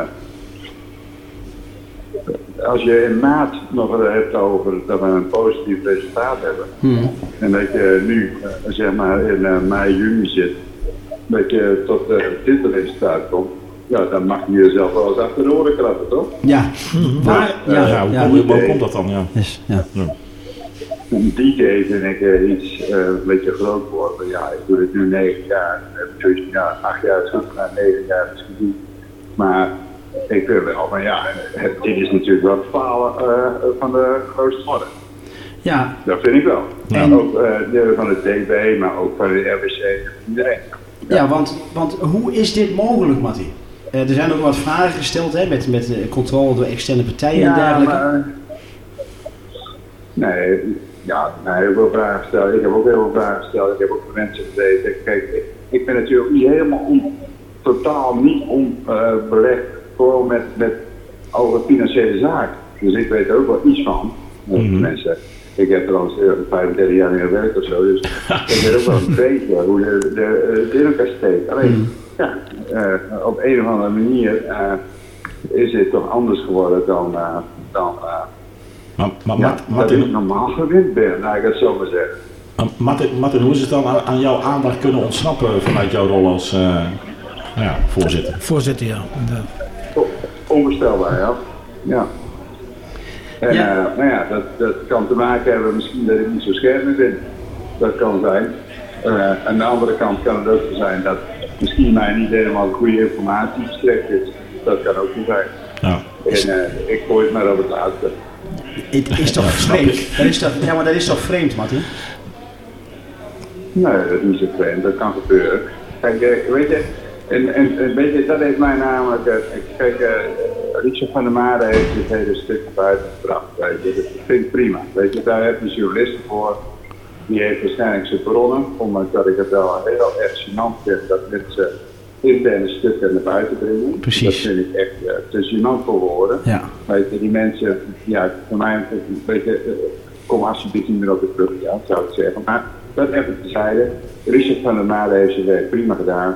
als je in maart nog hebt over dat we een positief resultaat hebben, en dat je nu, eh, zeg maar, in eh, mei, juni zit, dat je tot eh, dit resultaat komt, ja, dan mag je jezelf wel eens achter de oren klappen, toch? Ja. Maar, Ja, ja, ja, hoe, ja. Komt, hoe komt dat dan? Ja. Dus, ja. Een DJ vind ik iets eh, een beetje groot worden. Ja, ik doe dit nu negen jaar. Ik heb van, ja, acht jaar is goed gedaan, negen jaar is goed. Maar ik vind wel van ja, het, dit is natuurlijk wel het falen eh, van de grootste orde. ja. Dat vind ik wel. En- Ook eh, de, van het DB, maar ook van de RBC, iedereen. Ja, want, want hoe is dit mogelijk, Martin? Eh, er zijn ook wat vragen gesteld hè, met, met controle door externe partijen en dergelijke. maar, nee, ja, nee, heel veel vragen gesteld. Ik heb ook heel veel vragen gesteld. Ik heb ook mensen gezeten. Kijk, ik, ik ben natuurlijk niet helemaal on, totaal niet onbelegd voor met, met over financiële zaken. Dus ik weet er ook wel iets van. Eh, Mensen, ik heb trouwens eh, 35 jaar in gewerkt of zo, dus ik weet ook wel een beetje hoe de, de, het in elkaar steekt. Alleen, ja, eh, op een of andere manier eh, is het toch anders geworden dan, eh, dan eh, Maar, maar, ja, Mart- dat ik normaal gewend ben, laat ik het zo maar zeggen. maar Martin, Martin, hoe is het dan aan, aan jouw aandacht kunnen ontsnappen vanuit jouw rol als eh, nou ja, voorzitter? Voorzitter, ja. inderdaad. Onvoorstelbaar, ja. Ja. En Ja. ja. nou ja, dat, dat kan te maken hebben misschien dat ik niet zo scherp meer ben. Dat kan zijn. Eh, aan de andere kant kan het ook zo zijn dat misschien mij niet helemaal de goede informatie verstrekt is. Dat kan ook niet zijn. Ja. En eh, ik gooi het maar op het laatste. Het is toch vreemd? Dat is toch, ja, maar dat is toch vreemd, Martin? Nee, dat is niet zo vreemd, dat kan gebeuren. Kijk, eh, weet je, en, weet je, dat heeft mij namelijk, eh, kijk, eh, Richard van der Made heeft dit hele stuk naar buiten gebracht, weet je, dat vind ik prima. Weet je, daar heb je journalisten voor, die heeft waarschijnlijk zijn bronnen, ondanks dat ik het wel heel erg gênant vind dat mensen interne stukken naar buiten brengen. Precies. Dat vind ik echt eh, te gênant voor woorden. Ja. Weet je, die mensen, ja, voor mij, weet je, kom alsjeblieft niet meer op de brug, ja, zou ik zeggen. Maar dat even tezijde. Richard van der Made heeft zijn werk prima gedaan.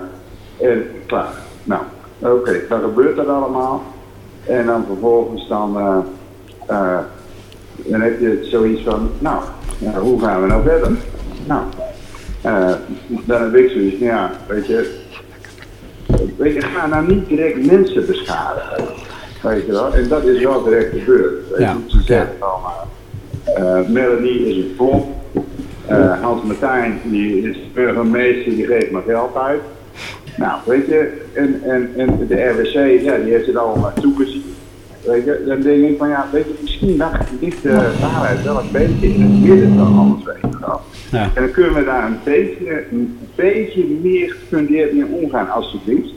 En klaar. Nou, oké, dan gebeurt dat allemaal. En dan vervolgens dan, eh, eh, dan heb je zoiets van, nou, ja, hoe gaan we nou verder? Nou, eh, dan heb ik zoiets van, ja, weet je, weet je, ga nou niet direct mensen beschadigen. Weet je wel? En dat is wel direct gebeurd. Weet je? Ja. Ze zeggen allemaal. eh Melanie is een flop. Eh, Hans Martijn, die is burgemeester, die geeft maar geld uit. Nou, weet je, en, en, en de RWC, ja, die heeft het allemaal toegezien. Weet je, dan denk ik van ja, weet je, misschien lag ligt de waarheid wel een beetje in het midden dan anders, weet je wel. Ja. En dan kunnen we daar een beetje, een beetje meer gefundeerd mee omgaan, alsjeblieft.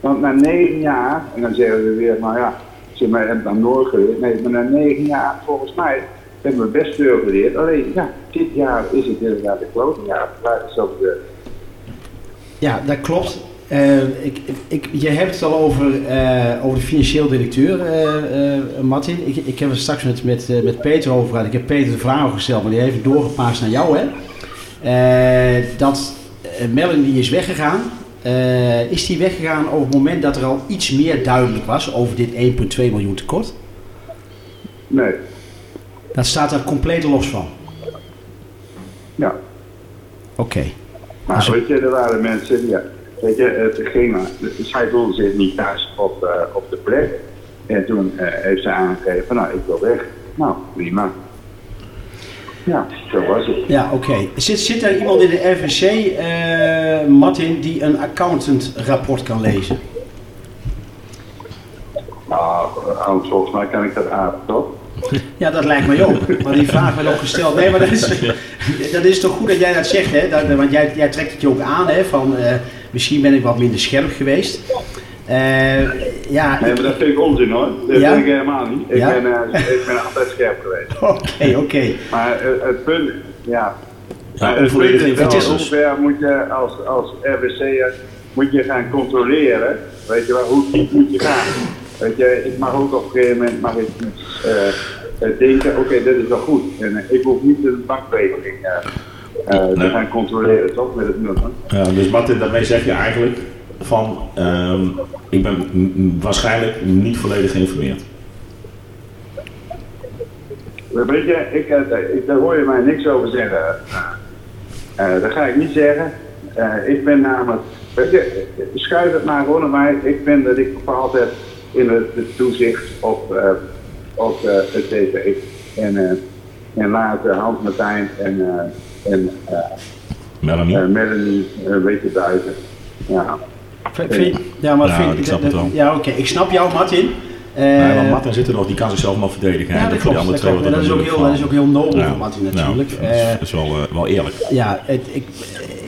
Want na negen jaar, en dan zeggen we weer, nou ja, ze maar hebben dan nooit geleerd. Nee, maar na negen jaar, volgens mij, hebben we best veel geleerd. Alleen, ja, dit jaar is het inderdaad de klote jaar. De Ja, dat klopt. Eh, ik, ik, je hebt het al over, eh, over de financieel directeur, eh, Martin. Ik, ik heb het straks met, met, met Peter over gehad. Ik heb Peter de vraag gesteld, maar die heeft het doorgepaast naar jou. Hè? Dat Melanie is weggegaan. Is die weggegaan op het moment dat er al iets meer duidelijk was over dit 1,2 miljoen tekort? Nee, Dat staat daar compleet los van. ja. Oké. Maar Als- weet je, er waren mensen, ja, weet je, het ging maar, zij voelde zich niet thuis op, eh, op de plek. En toen eh, heeft zij aangegeven, van, nou, ik wil weg. Nou, prima. Ja, zo was het. Ja, oké. Zit, zit er iemand in de RVC, eh, Martin, die een accountant rapport kan lezen? Nou, anders volgens mij kan ik dat aan, toch? Ja, dat lijkt mij ook. Maar die vraag werd ook gesteld. Nee, maar dat is, dat is toch goed dat jij dat zegt, hè? Dat, want jij, jij trekt het je ook aan, hè? Van eh, misschien ben ik wat minder scherp geweest. Eh, ja, Nee, maar dat vind ik onzin hoor. Dat Ja? vind ik helemaal niet. Ik, Ja? ben, eh, ik ben altijd scherp geweest. oké, oké. Maar eh, het punt, ja. Ja, het punt is wel, hoe ver moet je als, als RWC'er moet je gaan controleren, weet je wel, hoe diep moet je gaan. Weet je, ik mag ook op een gegeven moment mag ik iets denken, oké, dit is wel goed. En ik hoef niet de bankrekening eh, eh, Nee. gaan controleren, toch, met het nummer. Ja, dus Martin, daarmee zeg je eigenlijk van, ehm, ik ben waarschijnlijk niet volledig geïnformeerd. Weet je, ik, eh, ik, daar hoor je mij niks over zeggen. Eh, dat ga ik niet zeggen. Ik ben namelijk, weet je, schuif het maar gewoon mij. Ik vind dat ik bepaald heb in het, het toezicht op, op het TV. En, en later Hans Martijn en, en eh, Melanie? eh, Melanie een beetje buiten. Ja. Vind- vind- Ja, maar Ja, vind, ik snap het wel. Ja, oké. Ik snap jou, Martin. Eh, nee, want Martin zit er nog, die kan zichzelf nog verdedigen. ja, dat klopt. Dat, is ook heel, dat is ook heel nobel Ja. van Martin natuurlijk. dat is, Eh, dat is wel, eh, wel eerlijk. Ja, het, ik,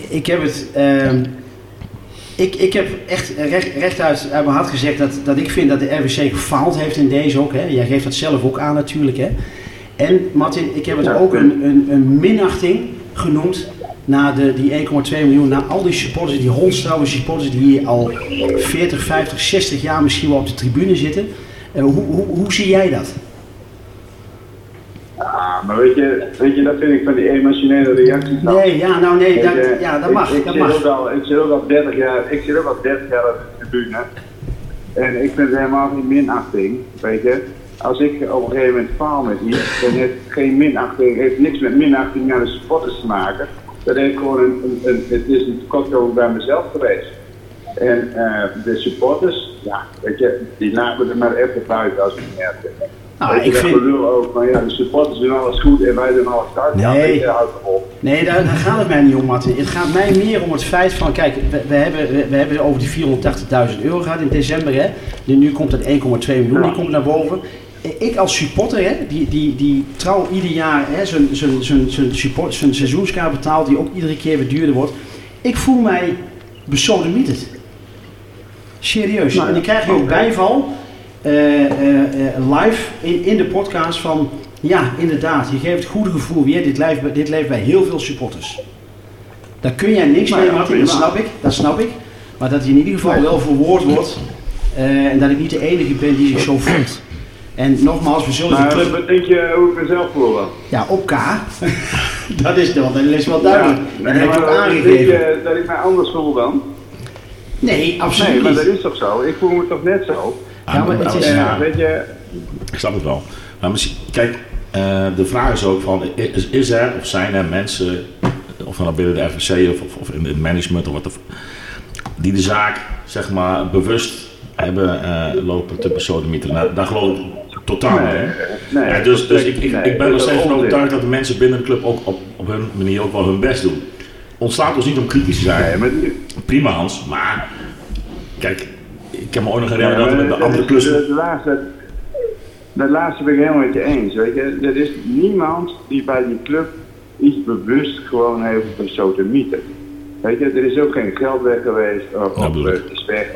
ik heb het. ehm, ik, ik heb echt recht, rechtuit uit mijn hart gezegd dat, dat ik vind dat de RWC gefaald heeft in deze ook. Hè. Jij geeft dat zelf ook aan natuurlijk. Hè. En Martin, ik heb het ook een, een, een minachting genoemd naar de, die 1,2 miljoen. Naar al die supporters, die hondstrouwe supporters die hier al 40, 50, 60 jaar misschien wel op de tribune zitten. Eh, hoe, hoe, hoe zie jij dat? Ah, maar weet je, weet je, dat vind ik van die emotionele reacties. nou. Nee, ja, nou nee, dat, je, ja, dat ik- mag. Ik, dat zit mag. Ook al, ik zit ook al 30 jaar, ik zit ook al 30 jaar op de tribune. En ik vind het helemaal geen minachting, weet je. Als ik op een gegeven moment faal met iets, dan heeft geen minachting, heeft niks met minachting naar de supporters te maken. Dat heeft gewoon een, een, een het is een tekortkoming bij mezelf geweest. En eh, de supporters, ja, weet je, die laten er maar even buiten als ik heb. Nou, ik vind- ook, maar ja, de supporters doen alles goed en wij doen alles fout. Ja, Nee. Nee, daar, daar gaat het mij niet om, Martin. Het gaat mij meer om het feit van, kijk, we, we hebben, we, we hebben over die 480.000 euro gehad in december, hè. Nu, nu komt dat 1,2 miljoen, die komt naar boven. Ik als supporter, hè, die, die, die trouw ieder jaar hè, zijn, zijn, zijn, zijn, support, zijn seizoenskaart betaalt, die ook iedere keer weer duurder wordt. Ik voel mij besodemieterd. Serieus. Nou en dan krijg je ook bijval eh, eh, eh, live in, in de podcast van... Ja, inderdaad, je geeft het goede gevoel weer. Dit leeft, bij- dit leeft bij heel veel supporters. Daar kun jij niks Nou mee, ja, Martin, dat snap ik. Dat snap ik. Maar dat hij in ieder geval wel verwoord wordt. en dat ik niet de enige ben die zich zo voelt. En nogmaals, we zullen de Maar club... wat denk je hoe ik mezelf voel dan? Ja, op K. dat, is, dat is wel duidelijk. Ja, en dat heb ik ook maar Denk aangegeven. je dat ik mij anders voel dan? Nee, absoluut Nee, maar dat is toch zo? Ik voel me toch net zo? Ja, maar het is... Ja. weet je, Ik snap het wel. Maar misschien, kijk, eh, de vraag is ook van, is, is er of zijn er mensen, of dan binnen de FVC of, of, of in het management of wat, of, die de zaak, zeg maar, bewust hebben eh, lopen te besodemieteren? Nou, daar geloof ik totaal nee, dus dus ik, ik, ben er steeds van overtuigd dat de mensen binnen de club ook op, op hun manier ook wel hun best doen. Ontslaat ons niet om kritisch te zijn. Maar, Prima Hans, maar kijk, ik kan me ook nog herinneren dat we met de andere klussen... De, de laatste, dat laatste ben ik helemaal met je eens. Weet je? Er is niemand die bij die club iets bewust gewoon heeft besodemieten. Weet je, er is ook geen geld weg geweest, of, Ja, of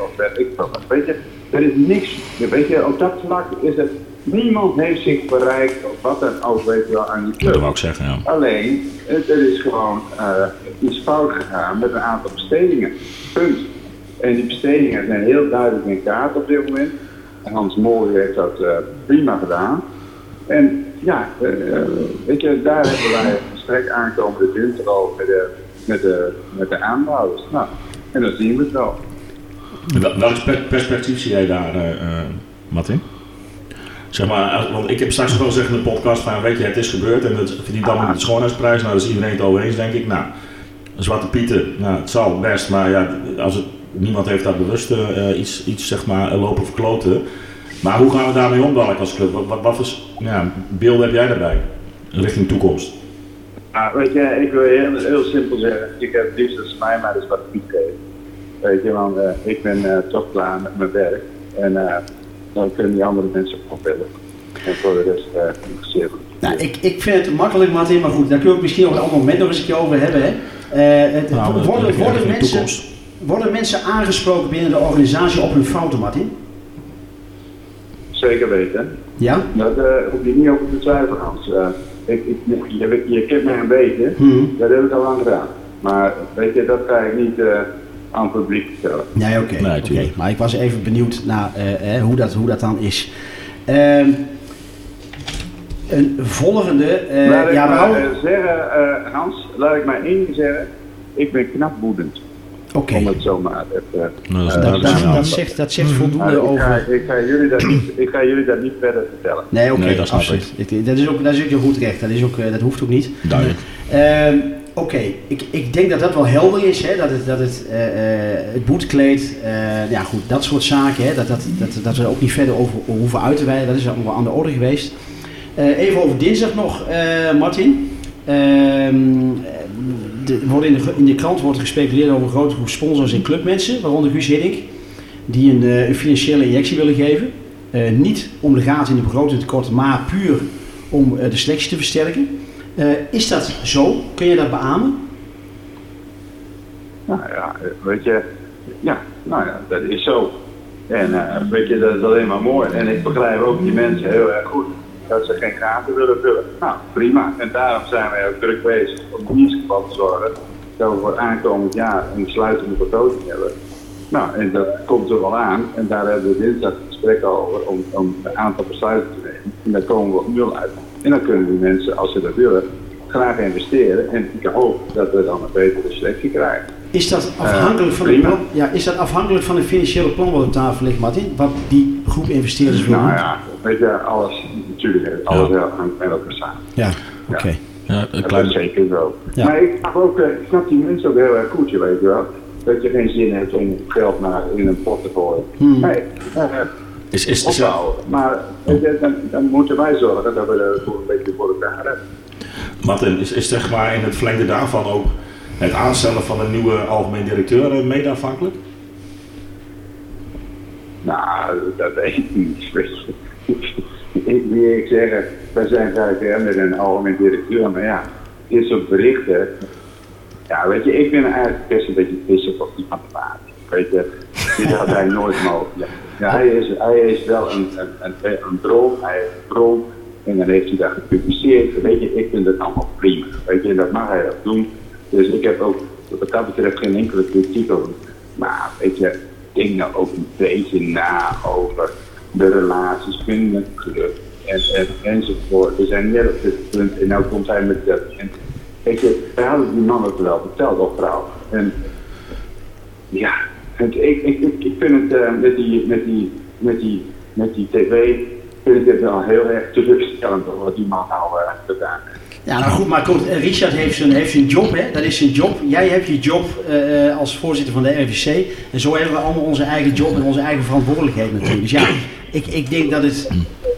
of weet ik wat. Weet je, er is niks. Weet je, op dat vlak is het, niemand heeft zich bereikt, of wat dan ook, weet je wel, aan die Dat club. wou ik zeggen, ja. Alleen, het, er is gewoon eh, iets fout gegaan met een aantal bestedingen. Punt. En die bestedingen zijn heel duidelijk in kaart op dit moment. En Hans Mooi heeft dat eh, prima gedaan. En ja, eh, weet je, daar hebben wij een strek aankomende winter al met de, met de, met de aanbouwers. Nou, en dan zien we het wel. Wel- Welk per- perspectief zie jij daar, Martin? Zeg maar, als- want ik heb straks wel gezegd in de podcast van, weet je, het is gebeurd en het verdient dan met de schoonheidsprijs. Nou, daar is iedereen het over eens, denk ik. Nou, Zwarte Pieten, nou, het zal best, maar ja, als het, niemand heeft daar bewust eh, iets, iets, zeg maar, lopen verkloten. Maar hoe gaan we daarmee om dadelijk als club? Wat, wat, voor ja, beelden heb jij daarbij? Richting toekomst. Ah, weet je, ik wil heel, heel simpel zeggen, ik heb liefst dat mij maar wat piek geven. Weet je, want eh, ik ben eh, toch klaar met mijn werk. En eh, dan kunnen die andere mensen opbellen. En voor de rest uh, interesseert het. Nou, ik, ik vind het makkelijk, Martin, maar goed, daar kunnen we het misschien op een ander moment nog eens een keer over hebben. Hè. Eh, het, Nou, dat- worden, worden, mensen, worden mensen aangesproken binnen de organisatie op hun fouten, Martin? Zeker weten. Ja? Dat eh hoef je niet over te twijfelen, Hans. Eh, ik, ik, je, je kent mij een beetje, Hmm. dat heb ik al lang gedaan. Maar weet je, dat ga ik niet eh, aan publiek vertellen. Nee, oké. Nee, oké. tuurlijk. Maar ik was even benieuwd naar eh, eh, hoe, dat, hoe dat dan is. Ehm, een volgende. eh, laat ik ja, maar eh, zeggen, eh, Hans, laat ik maar één ding zeggen. Ik ben knap woedend. Oké. Om het maar even... Nou, dat is eh, Dat, dat, zegt, dat zegt Maar voldoende ik, ga, over. ik, ga jullie dat niet, ik ga jullie dat niet verder vertellen. Nee, oké, Nee, dat snap absoluut. Ik- Dat is ook, dat is ook je goed recht. Dat, is ook, dat hoeft ook niet. Duidelijk. Oké, ik, ik denk dat dat wel helder is, hè? dat het, dat het, eh, eh, het boetkleed, eh, ja goed, dat soort zaken, hè? Dat, dat, dat, dat we er ook niet verder over hoeven uit te wijden, dat is allemaal aan de orde geweest. Even over dinsdag nog, Martin. Ehm, de, in, de, in de krant wordt gespeculeerd over een grote groep sponsors en clubmensen, waaronder Guus Hiddink, die een, een financiële injectie willen geven. Niet om de gaten in de begroting te korten, maar puur om de selectie te versterken. Eh, is dat zo? Kun je dat beamen? Nou ja, weet je, ja, nou ja, dat is zo. En eh, weet je, dat is alleen maar mooi. En ik begrijp ook die mensen heel erg goed dat ze geen gaten willen vullen. Nou, prima. En daarom zijn wij ook druk bezig om in ieder geval te zorgen dat we voor aankomend jaar een sluitende begroting hebben. Nou, en dat komt er wel aan. En daar hebben we dinsdag een gesprek over om, om een aantal besluiten te nemen. En daar komen we op nul uit. En dan kunnen die mensen, als ze dat willen, graag investeren. En ik hoop dat we dan een betere selectie krijgen. Is dat afhankelijk, van, de ja, is dat afhankelijk van het financiële plan wat op tafel ligt, Martin? Wat die groep investeerders wil Nou ja, weet je, alles, natuurlijk alles heel hangt met elkaar samen. Ja, oké. Ja, Dat klein, is zeker zo. Ja. Maar ik snap, ook, eh, ik snap die mensen ook heel erg goed, je weet wel. Dat je geen zin hebt om geld naar in een pot te gooien. Hmm. Nee, eh, is, is. Maar dan, dan moeten wij zorgen dat we er voor een beetje voor elkaar hebben. Martin, is, is zeg maar in het verlengde daarvan ook het aanstellen van een nieuwe algemeen directeur eh, mede afhankelijk? Nou, dat weet ik niet. ik wil ik zeggen, wij zijn vijf met een algemeen directeur, maar ja, dit soort berichten. Ja, weet je, ik ben eigenlijk best een beetje pissig op de maat. Weet je, dit had hij nooit mogen. Ja, hij, is, hij is wel een, een, een, bron, hij heeft een bron en dan heeft hij dat gepubliceerd. Weet je, ik vind dat allemaal prima. Weet je, dat mag hij ook doen. Dus ik heb ook wat dat betreft geen enkele kritiek over. Maar weet je, denk nou ook een beetje na over de relaties binnen de club en, en, enzovoort. We zijn net op dit punt en nou komt hij met dat. En, weet je, hadden die man ook wel verteld, vrouw. En ja, ik, ik, ik, vind het eh, met, die, met, die, met, die, met die tv, vind ik het wel heel erg teleurstellend wat die man nou uh, gedaan heeft. Ja, nou goed, maar goed, eh, Richard heeft zijn, heeft zijn job, hè? dat is zijn job. Jij hebt je job als voorzitter van de RVC. En zo hebben we allemaal onze eigen job en onze eigen verantwoordelijkheid natuurlijk. Dus ja, ik, ik denk dat het...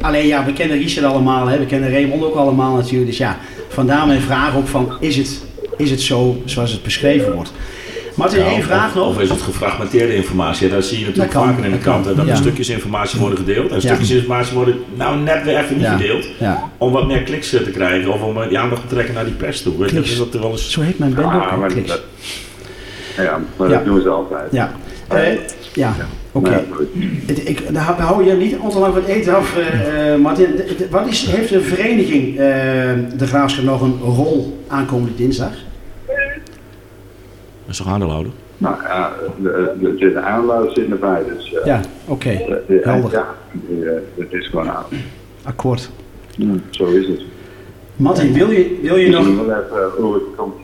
Alleen ja, we kennen Richard allemaal, hè? we kennen Raymond ook allemaal natuurlijk. Dus ja, vandaar mijn vraag ook van, is het, is het zo zoals het beschreven wordt? Martin, Ja, één of- vraag nog. Of is het gefragmenteerde informatie? Ja, dat zie je natuurlijk Dat vaker in de dat kan. kranten. Dat Ja. er stukjes informatie worden gedeeld. En Ja. stukjes informatie worden nou net weer even niet Ja. gedeeld. Ja. Om wat meer kliks eh, te krijgen. Of om eh, die aandacht te trekken naar die pers toe. Weet je, Kliks. Dat er wel eens... Zo heet mijn band ook. Ah, Kliks. dat, ja, maar Ja. dat doen ze altijd. Ja. Eh, ja, oké. Maar goed. Het- Ik, daar hou- daar je niet al te lang van het eten af, eh, eh, Martin. De- de- Wat is, heeft de vereniging eh, De Graafschap nog een rol aankomende dinsdag? Dat is toch aandeelhouder? Nou ja, de, de, de, de aanluid zit erbij, dus eh, Ja, oké. de- de- Helder. ja, die, eh, het is gewoon aan. Akkoord. Hmm, zo is het. Martin, wil je, wil je nog... zien wel even eh, hoe het komt.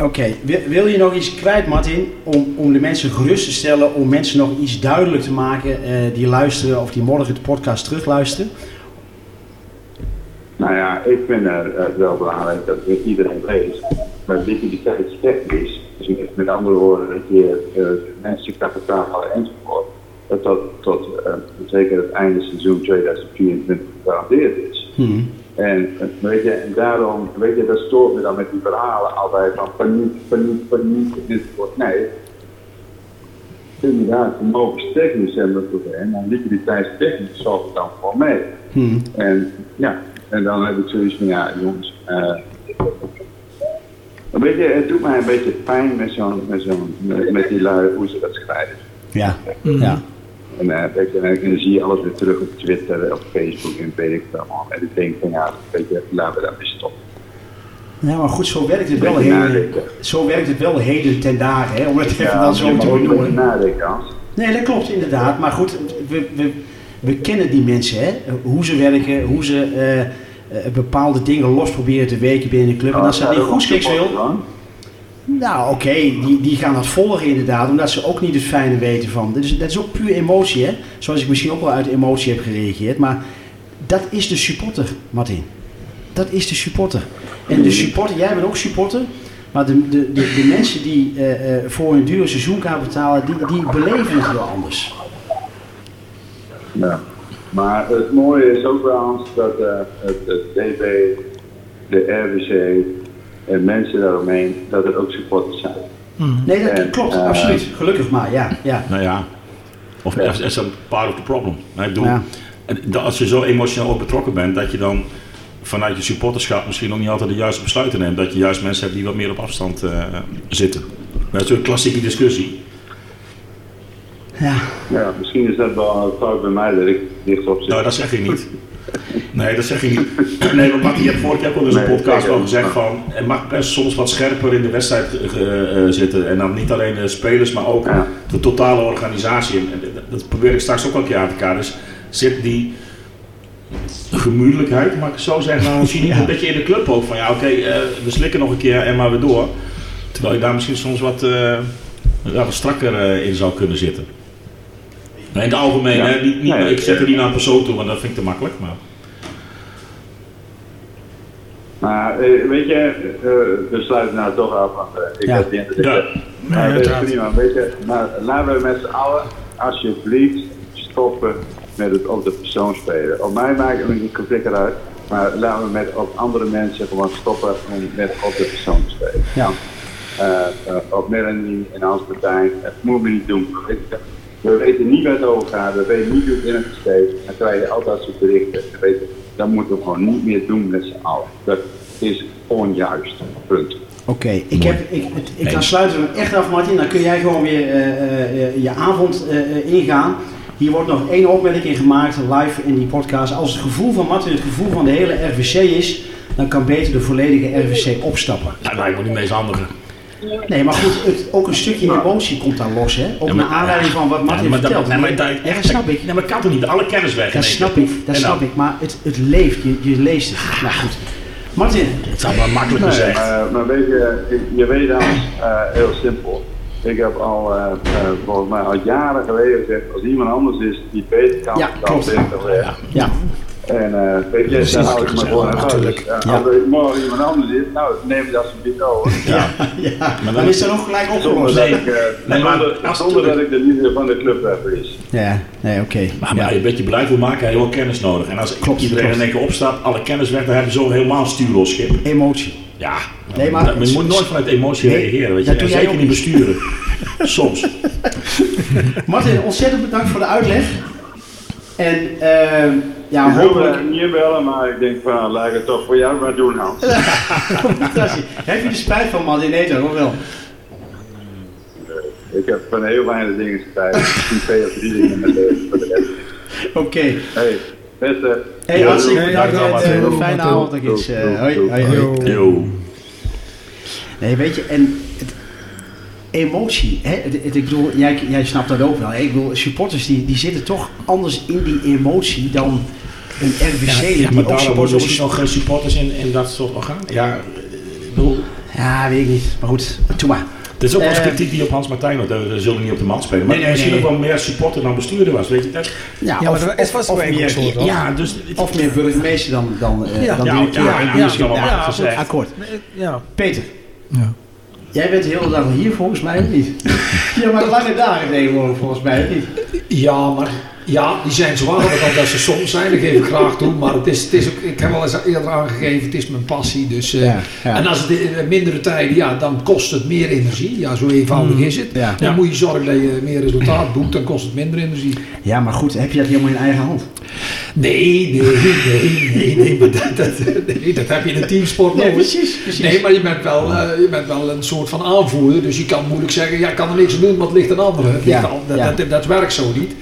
Oké, wil, wil je nog iets kwijt, Martin, om, om de mensen gerust te stellen, om mensen nog iets duidelijk te maken eh, die luisteren of die morgen de podcast terugluisteren? Nou ja, ik vind eh, het wel belangrijk dat iedereen weet. Maar liquiditeitstechnisch, dus met, met andere woorden, dat je uh, mensen kapitaal enzovoort, dat dat tot uh, zeker het einde seizoen 2024 gegarandeerd is. Hmm. En eh, weet je, en daarom, weet je, dat stoort me dan met die verhalen altijd van paniek, paniek, paniek enzovoort. Nee, inderdaad, vermogenstechnisch hebben we het probleem, maar liquiditeitstechnisch valt het dan gewoon mee. Hmm. En ja, en dan heb ik zoiets van, ja jongens, eh weet je, het doet mij een beetje pijn met zo'n, met zo'n, met, met die lui, hoe ze dat schrijven. Ja, ja. En, eh, weet je, en dan zie je alles weer terug op Twitter, op Facebook en weet ik het allemaal. En ik denk van, ja, weet je, laten we daarmee stoppen. Ja, maar goed, zo werkt het wel heden, zo werkt het wel heden ten dagen, hè, om het even Ja, dan zo te benoemen. nadenken, Hans. Nee, dat klopt inderdaad. Maar goed, we, we, we kennen die mensen, hè? hoe ze werken, hoe ze eh, eh, bepaalde dingen los proberen te weken binnen de club. En als ze dat niet goed schiks wil, nou oké, die, die gaan dat volgen inderdaad, omdat ze ook niet het fijne weten van. Dus dat is ook puur emotie, hè? zoals ik misschien ook wel uit emotie heb gereageerd. Maar dat is de supporter, Martin. Dat is de supporter. En de supporter, jij bent ook supporter. Maar de, de, de, de mensen die eh, eh, voor een dure seizoenkaart betalen, die, die beleven het wel anders. Ja. Maar het mooie is ook wel, Hans, dat eh, het, het DB, de RWC en mensen daaromheen, dat er ook supporters zijn. Nee, dat En, klopt, eh, absoluut. Gelukkig maar, ja. ja. Nou ja. Of Ja. is dat part of the problem? Nou, ik bedoel, Ja. en dat als je zo emotioneel ook betrokken bent, dat je dan vanuit je supporterschap misschien ook niet altijd de juiste besluiten neemt. Dat je juist mensen hebt die wat meer op afstand eh, zitten. Dat is een klassieke discussie. Ja. Ja, misschien is dat wel een fout bij mij dat ik dicht op zit. Nou, dat zeg ik niet. Nee, dat zeg ik niet. Nee, want Martin, je hebt vorige keer ook al in zo'n Nee, podcast al gezegd van... Het mag best soms wat scherper in de wedstrijd eh, eh, zitten. En dan niet alleen de spelers, maar ook Ja. de totale organisatie. En dat, dat probeer ik straks ook een keer aan te kaarten. Dus zit die gemoedelijkheid, mag ik zo zeggen, nou, misschien niet een beetje in de club ook. Van ja, oké, eh, we slikken nog een keer en maar weer door. Terwijl je daar misschien soms wat, eh, wat strakker in zou kunnen zitten. Nee, in het algemeen, Ja. hè, niet, niet, Nee, ik zet er niet naar een persoon toe, want dat vind ik te makkelijk. Maar... Maar eh, weet je, eh, we sluiten nou toch af, want eh, ik Ja. heb die de Ja. Maar Nee, dat is uiteraard. prima, weet je, maar laten we met z'n allen alsjeblieft stoppen met het op de persoon spelen. Op mij maakt het niet conflict eruit, maar laten we met op andere mensen gewoon stoppen om met op de persoon te spelen. Ja. Op Melanie en Hans Martijn, dat moeten we niet doen. Weet je, We weten niet waar het over gaat, we weten niet hoe het in het steekt. Dan krijg je altijd soort berichten. We weten, dat moeten we gewoon niet meer doen met z'n allen. Dat is onjuist. Punt. Oké, ik, heb, ik, ik ga sluiten hem echt af, Martin. Dan kun jij gewoon weer eh, eh, eh, je avond ingaan. Hier wordt nog één opmerking gemaakt live in die podcast. Als het gevoel van Martin het gevoel van de hele RVC is, dan kan beter de volledige RVC opstappen. Ja, lijkt me niet meest handige. Nee, maar goed, het, ook een stukje emotie komt daar los, hè? Ook Ja, naar maar- aanleiding van wat Martin Ja, maar dat- nee, maar dat- ja, dat snap ik. Nee, maar kan toch niet alle kennis weg? Dat snap ik, dat snap dan? ik. Maar het, het leeft, je, je leest het. Nou goed. Martin, Het zou wel makkelijk Nee, gezegd. maar, maar weet je, je weet dan, eh, heel simpel. Ik heb al, eh, eh, volgens mij al jaren geleden gezegd, als iemand anders is die beter kan, Ja, dan klopt. ben weg. ja. En eh, weet je, Precies, dan hou ik me gewoon aan natuurlijk. Als er morgen iemand anders is, nou, neem je dat alsjeblieft over. Ja, ja. dan- dan is dat ook gelijk opgelost. Nee. ik, eh, Nee, maar zonder- dat ik de liefde van de club heb is. Ja, nee, oké. Maar, maar Ja. je beetje beleid wil maken, heb je wel kennis nodig. En als Klopt, iedereen klopt. in één keer opstaat, alle kennis weg, dan hebben ze zo helemaal een stuurlosschip. Emotie. Ja, Nee, maar- maar je moet nooit vanuit emotie Nee, reageren. Weet je. dat doe En jij zeker ook niet niet. besturen. Soms. Martin, ontzettend bedankt voor de uitleg. En ehm ja, Ik wilde hopelijk... niet bellen, maar ik denk van, laat ik het toch voor jou maar doen, Hans. Fantastisch. Heb je er spijt van? Nee, toch? Of wel? Ik heb van heel weinig dingen spijt. Misschien twee of drie dingen met de, voor de rest. Oké. Hey, beste. Hey, hartstikke bedankt. eh, fijne avond nog eens. eh, hoi, hoi, hoi. Nee, weet je, en het, emotie, hè, het, het- ik bedoel, jij, jij snapt dat ook wel. Hè? Ik bedoel, supporters die, die zitten toch anders in die emotie dan een RBC. Ja, die ja, maar daarom worden misschien nog geen supporters in, in dat soort organen. Ja, ik bedoel, Ja, weet ik niet. Maar goed, doe maar. dit is ook wel eens Eh, kritiek die op Hans Martijn, want we zullen niet op de man spelen. Maar Nee, nee, misschien nee. ook wel meer supporter dan bestuurder was, weet je dat? Ja, maar dat is vast wel meer, toch? Ja, dus... of meer burgemeester dan, dan, eh, Ja. dan Ja, directeur. ja, ja, ja, Ja, ja, goed, gezegd. akkoord. Ja. Peter, Ja. jij bent de hele dag hier volgens mij, of niet? ja, maar lange dagen tegenwoordig volgens mij, of niet? Ja, maar ja, die zijn zwaarder dan dat ze soms zijn. Dat geef ik graag toe. Maar het is, het is ook, ik heb al eens eerder aangegeven, het is mijn passie. Dus, eh, Ja, ja. En als het in mindere tijden, ja, dan kost het meer energie. Ja, zo eenvoudig is het. Ja. Dan moet je zorgen dat je meer resultaat boekt, dan kost het minder energie. Ja, maar goed, heb je dat helemaal in eigen hand? Nee, nee, nee, nee, nee, maar dat, dat, nee, dat heb je in een teamsport Nee, precies, precies. Nee, maar je bent, wel, eh, je bent wel een soort van aanvoerder, dus je kan moeilijk zeggen, ja, ik kan er niks aan doen, want het ligt een andere. Dat, dat, dat werkt zo niet.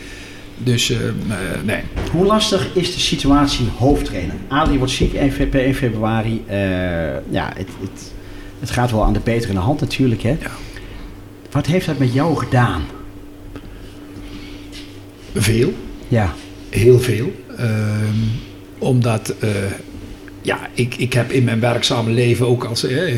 Dus, eh, eh, nee. Hoe lastig is de situatie hoofdtrainer? Adrie wordt ziek 1 fe- per 1 februari. Eh, ja, het, het, het gaat wel aan de betere hand natuurlijk. Hè? Wat heeft dat met jou gedaan? Veel. Ja, Heel veel. Ehm, omdat, ja, ik, ik heb in mijn werkzame leven ook als, eh,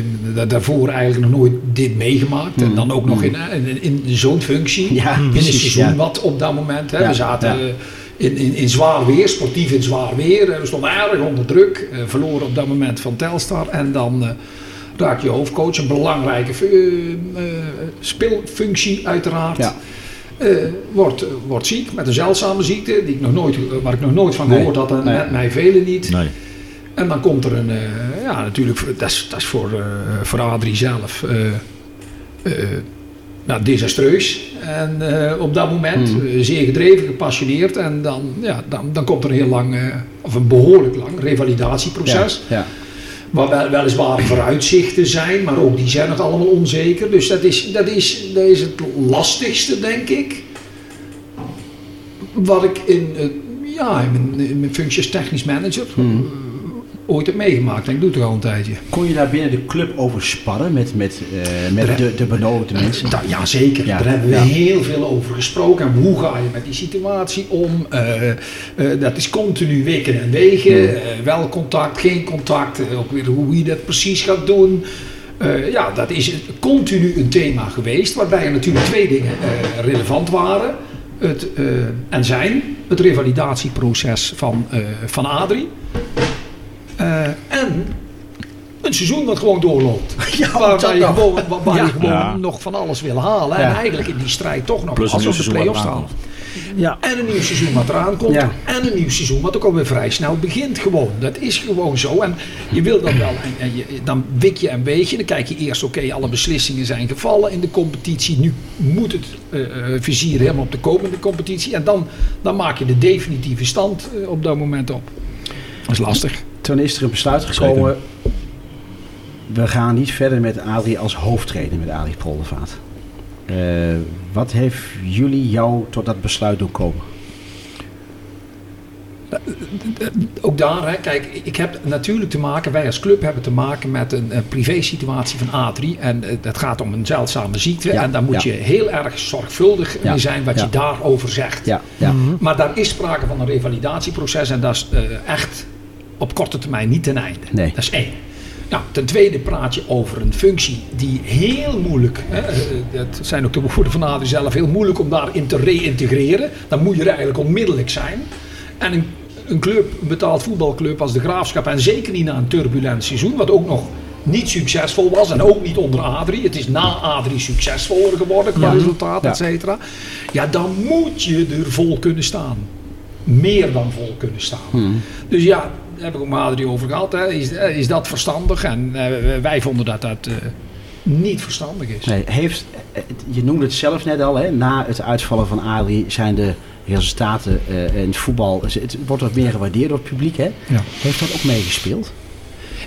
daarvoor eigenlijk nog nooit dit meegemaakt. En Mm, dan ook nog mm. in, in, in zo'n functie. Ja, in een precies, seizoen ja. wat op dat moment. Hè, Ja, we zaten ja. in, in, in zwaar weer, sportief in zwaar weer. We stonden erg onder druk. eh, verloren op dat moment van Telstar. En dan... eh raak je hoofdcoach, een belangrijke eh, eh, speelfunctie uiteraard. ja. Eh, wordt, wordt ziek met een zeldzame ziekte die ik nog nooit, waar ik nog nooit van Nee, gehoord had en nee. net mij velen niet. Nee. En dan komt er een, eh, ja natuurlijk, dat is, dat is voor, eh voor Adrie zelf eh, nou, desastreus. En op dat moment eh, zeer gedreven, gepassioneerd en dan, ja, dan, dan komt er een heel lang, of een behoorlijk lang revalidatieproces. Ja, Waar wel, weliswaar vooruitzichten zijn, maar ook die zijn nog allemaal onzeker. Dus dat is, dat is, dat is het lastigste, denk ik. Wat ik in, ja, in, mijn, in mijn functie als technisch manager Mhm. Eh, ooit heb meegemaakt. En ik doe het er al een tijdje. Kon je daar binnen de club over sparren met, met, eh, met de, de benodigde mensen? Da- ja, zeker. Ja, Daar hebben we ja. heel veel over gesproken. En hoe ga je met die situatie om? Eh, eh, dat is continu weken en wegen. Eh, wel contact, geen contact. Eh, ook weer hoe je dat precies gaat doen. Eh, ja, dat is continu een thema geweest. Waarbij er natuurlijk twee dingen eh, relevant waren. Het, eh, en zijn het revalidatieproces van, eh, van Adrie. Eh, en een seizoen dat gewoon doorloopt. Ja, waar je gewoon, waar, waar Ja. je gewoon Ja. nog van alles wil halen. Ja. En eigenlijk in die strijd toch nog Plus een als op de seizoen wat play-offs staan. Ja. En een nieuw seizoen wat eraan komt. Ja. En een nieuw seizoen wat ook alweer vrij snel begint gewoon. Dat is gewoon zo. En je wil dat wel. En, en je, dan wik je een beetje. Dan kijk je eerst, oké, alle beslissingen zijn gevallen in de competitie. Nu moet het eh, eh, vizier helemaal op de komende competitie. En dan, dan maak je de definitieve stand op dat moment op. Dat is lastig. Toen is er een besluit gekomen. We gaan niet verder met Adrie als hoofdtrainer met Adrie Poldervaart. Eh, wat heeft jullie jou tot dat besluit doen komen? Ook daar, hè, kijk, ik heb natuurlijk te maken, wij als club hebben te maken met een, een privé-situatie van A3. En eh, het gaat om een zeldzame ziekte. Ja, en daar moet ja. je heel erg zorgvuldig Ja, mee zijn wat je daarover zegt. Ja, ja. Maar daar is sprake van een revalidatieproces en dat is eh, echt op korte termijn niet ten einde. Nee. Dat is één. Nou, ten tweede praat je over een functie die heel moeilijk, hè, eh, dat zijn ook de woorden van Adrie zelf, heel moeilijk om daarin te reïntegreren. Dan moet je er eigenlijk onmiddellijk zijn. En een, een club, een betaald voetbalclub als de Graafschap, en zeker niet na een turbulent seizoen, wat ook nog niet succesvol was en ook niet onder Adrie. Het is na Adrie succesvoller geworden qua Ja. resultaat, et cetera. Ja, dan moet je er vol kunnen staan. Meer dan vol kunnen staan. Dus ja, heb ik ook met Adrie over gehad. Hè. Is, eh, is dat verstandig? En eh, wij vonden dat dat eh, niet verstandig is. Nee, heeft, je noemde het zelf net al, hè, na het uitvallen van Adrie zijn de resultaten in het voetbal, het wordt wat meer gewaardeerd door het publiek. Hè? Ja. Heeft dat ook meegespeeld?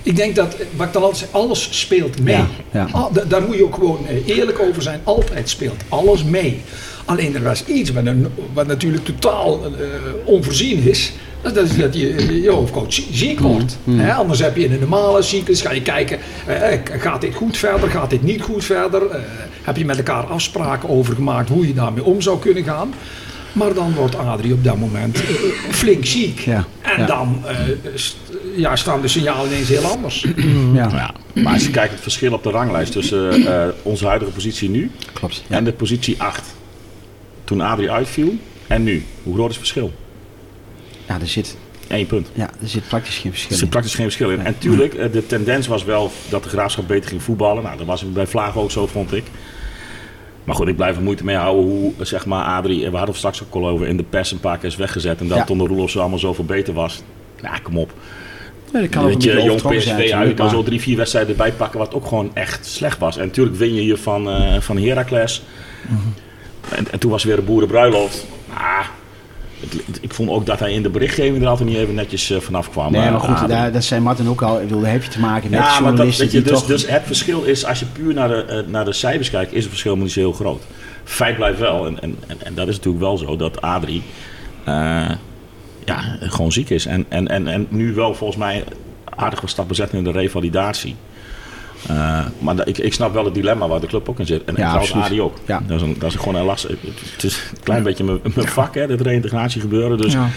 Ik denk dat, wat ik dan altijd zeg, alles speelt mee. Ja, ja. Al- daar moet je ook gewoon eerlijk over zijn. Altijd speelt alles mee. Alleen er was iets wat, een- wat natuurlijk totaal eh, onvoorzien is. Dat is dat je, je hoofdcoach ziek wordt. Hè, anders heb je in een normale cyclus, ga je kijken, eh, gaat dit goed verder, gaat dit niet goed verder? Eh, heb je met elkaar afspraken over gemaakt hoe je daarmee om zou kunnen gaan? Maar dan wordt Adrie op dat moment eh, flink ziek. Ja, En ja. dan eh, st- ja, staan de signalen ineens heel anders. Ja, ja, maar als je kijkt het verschil op de ranglijst tussen eh, onze huidige positie nu klopt. Ja. en de positie 8. Toen Adrie uitviel en nu. Hoe groot is het verschil? Ja, er zit, Eén punt. ja, er zit praktisch geen Er verschil zit in. praktisch geen verschil in. En tuurlijk, eh, de tendens was wel dat de graafschap beter ging voetballen. Nou, dat was bij Vlaag ook zo, vond ik. Maar goed, ik blijf er moeite mee houden hoe, eh, zeg maar, Adrie, en we hadden het straks ook al over, in de pers een paar keer is weggezet. En dat Ja. Ton de Roelof zo allemaal zoveel beter was. Ja, kom op. Nee, dat kan Weet je, jong PSV uit, kan maar- zo drie, vier wedstrijden erbij pakken wat ook gewoon echt slecht was. En natuurlijk win je hier van, eh van Heracles. Mhm. En, en toen was weer een boerenbruiloft. Ah, het- ik vond ook dat hij in de berichtgeving er altijd niet even netjes eh, vanaf kwam. Nee, maar goed, daar, dat zei Martin ook al. Ik bedoel, daar heb je te maken met Ja, dat, journalisten je, die dus, toch... dus het verschil is, als je puur naar de, eh, naar de cijfers kijkt, is het verschil niet zo heel groot. Feit blijft wel, en, en, en, en dat is natuurlijk wel zo, dat Adrie eh, ja, gewoon ziek is. En, en, en, en nu wel volgens mij aardig wat stappen zetten in de revalidatie. Eh, maar dat- ik, ik snap wel het dilemma waar de club ook in zit. En, en trouwens absoluut. Adrie ook. Ja. Dat, is een, dat is gewoon een lastig. Het is een klein beetje mijn, mijn vak, hè, dit reïntegratie gebeuren. Dus Ja.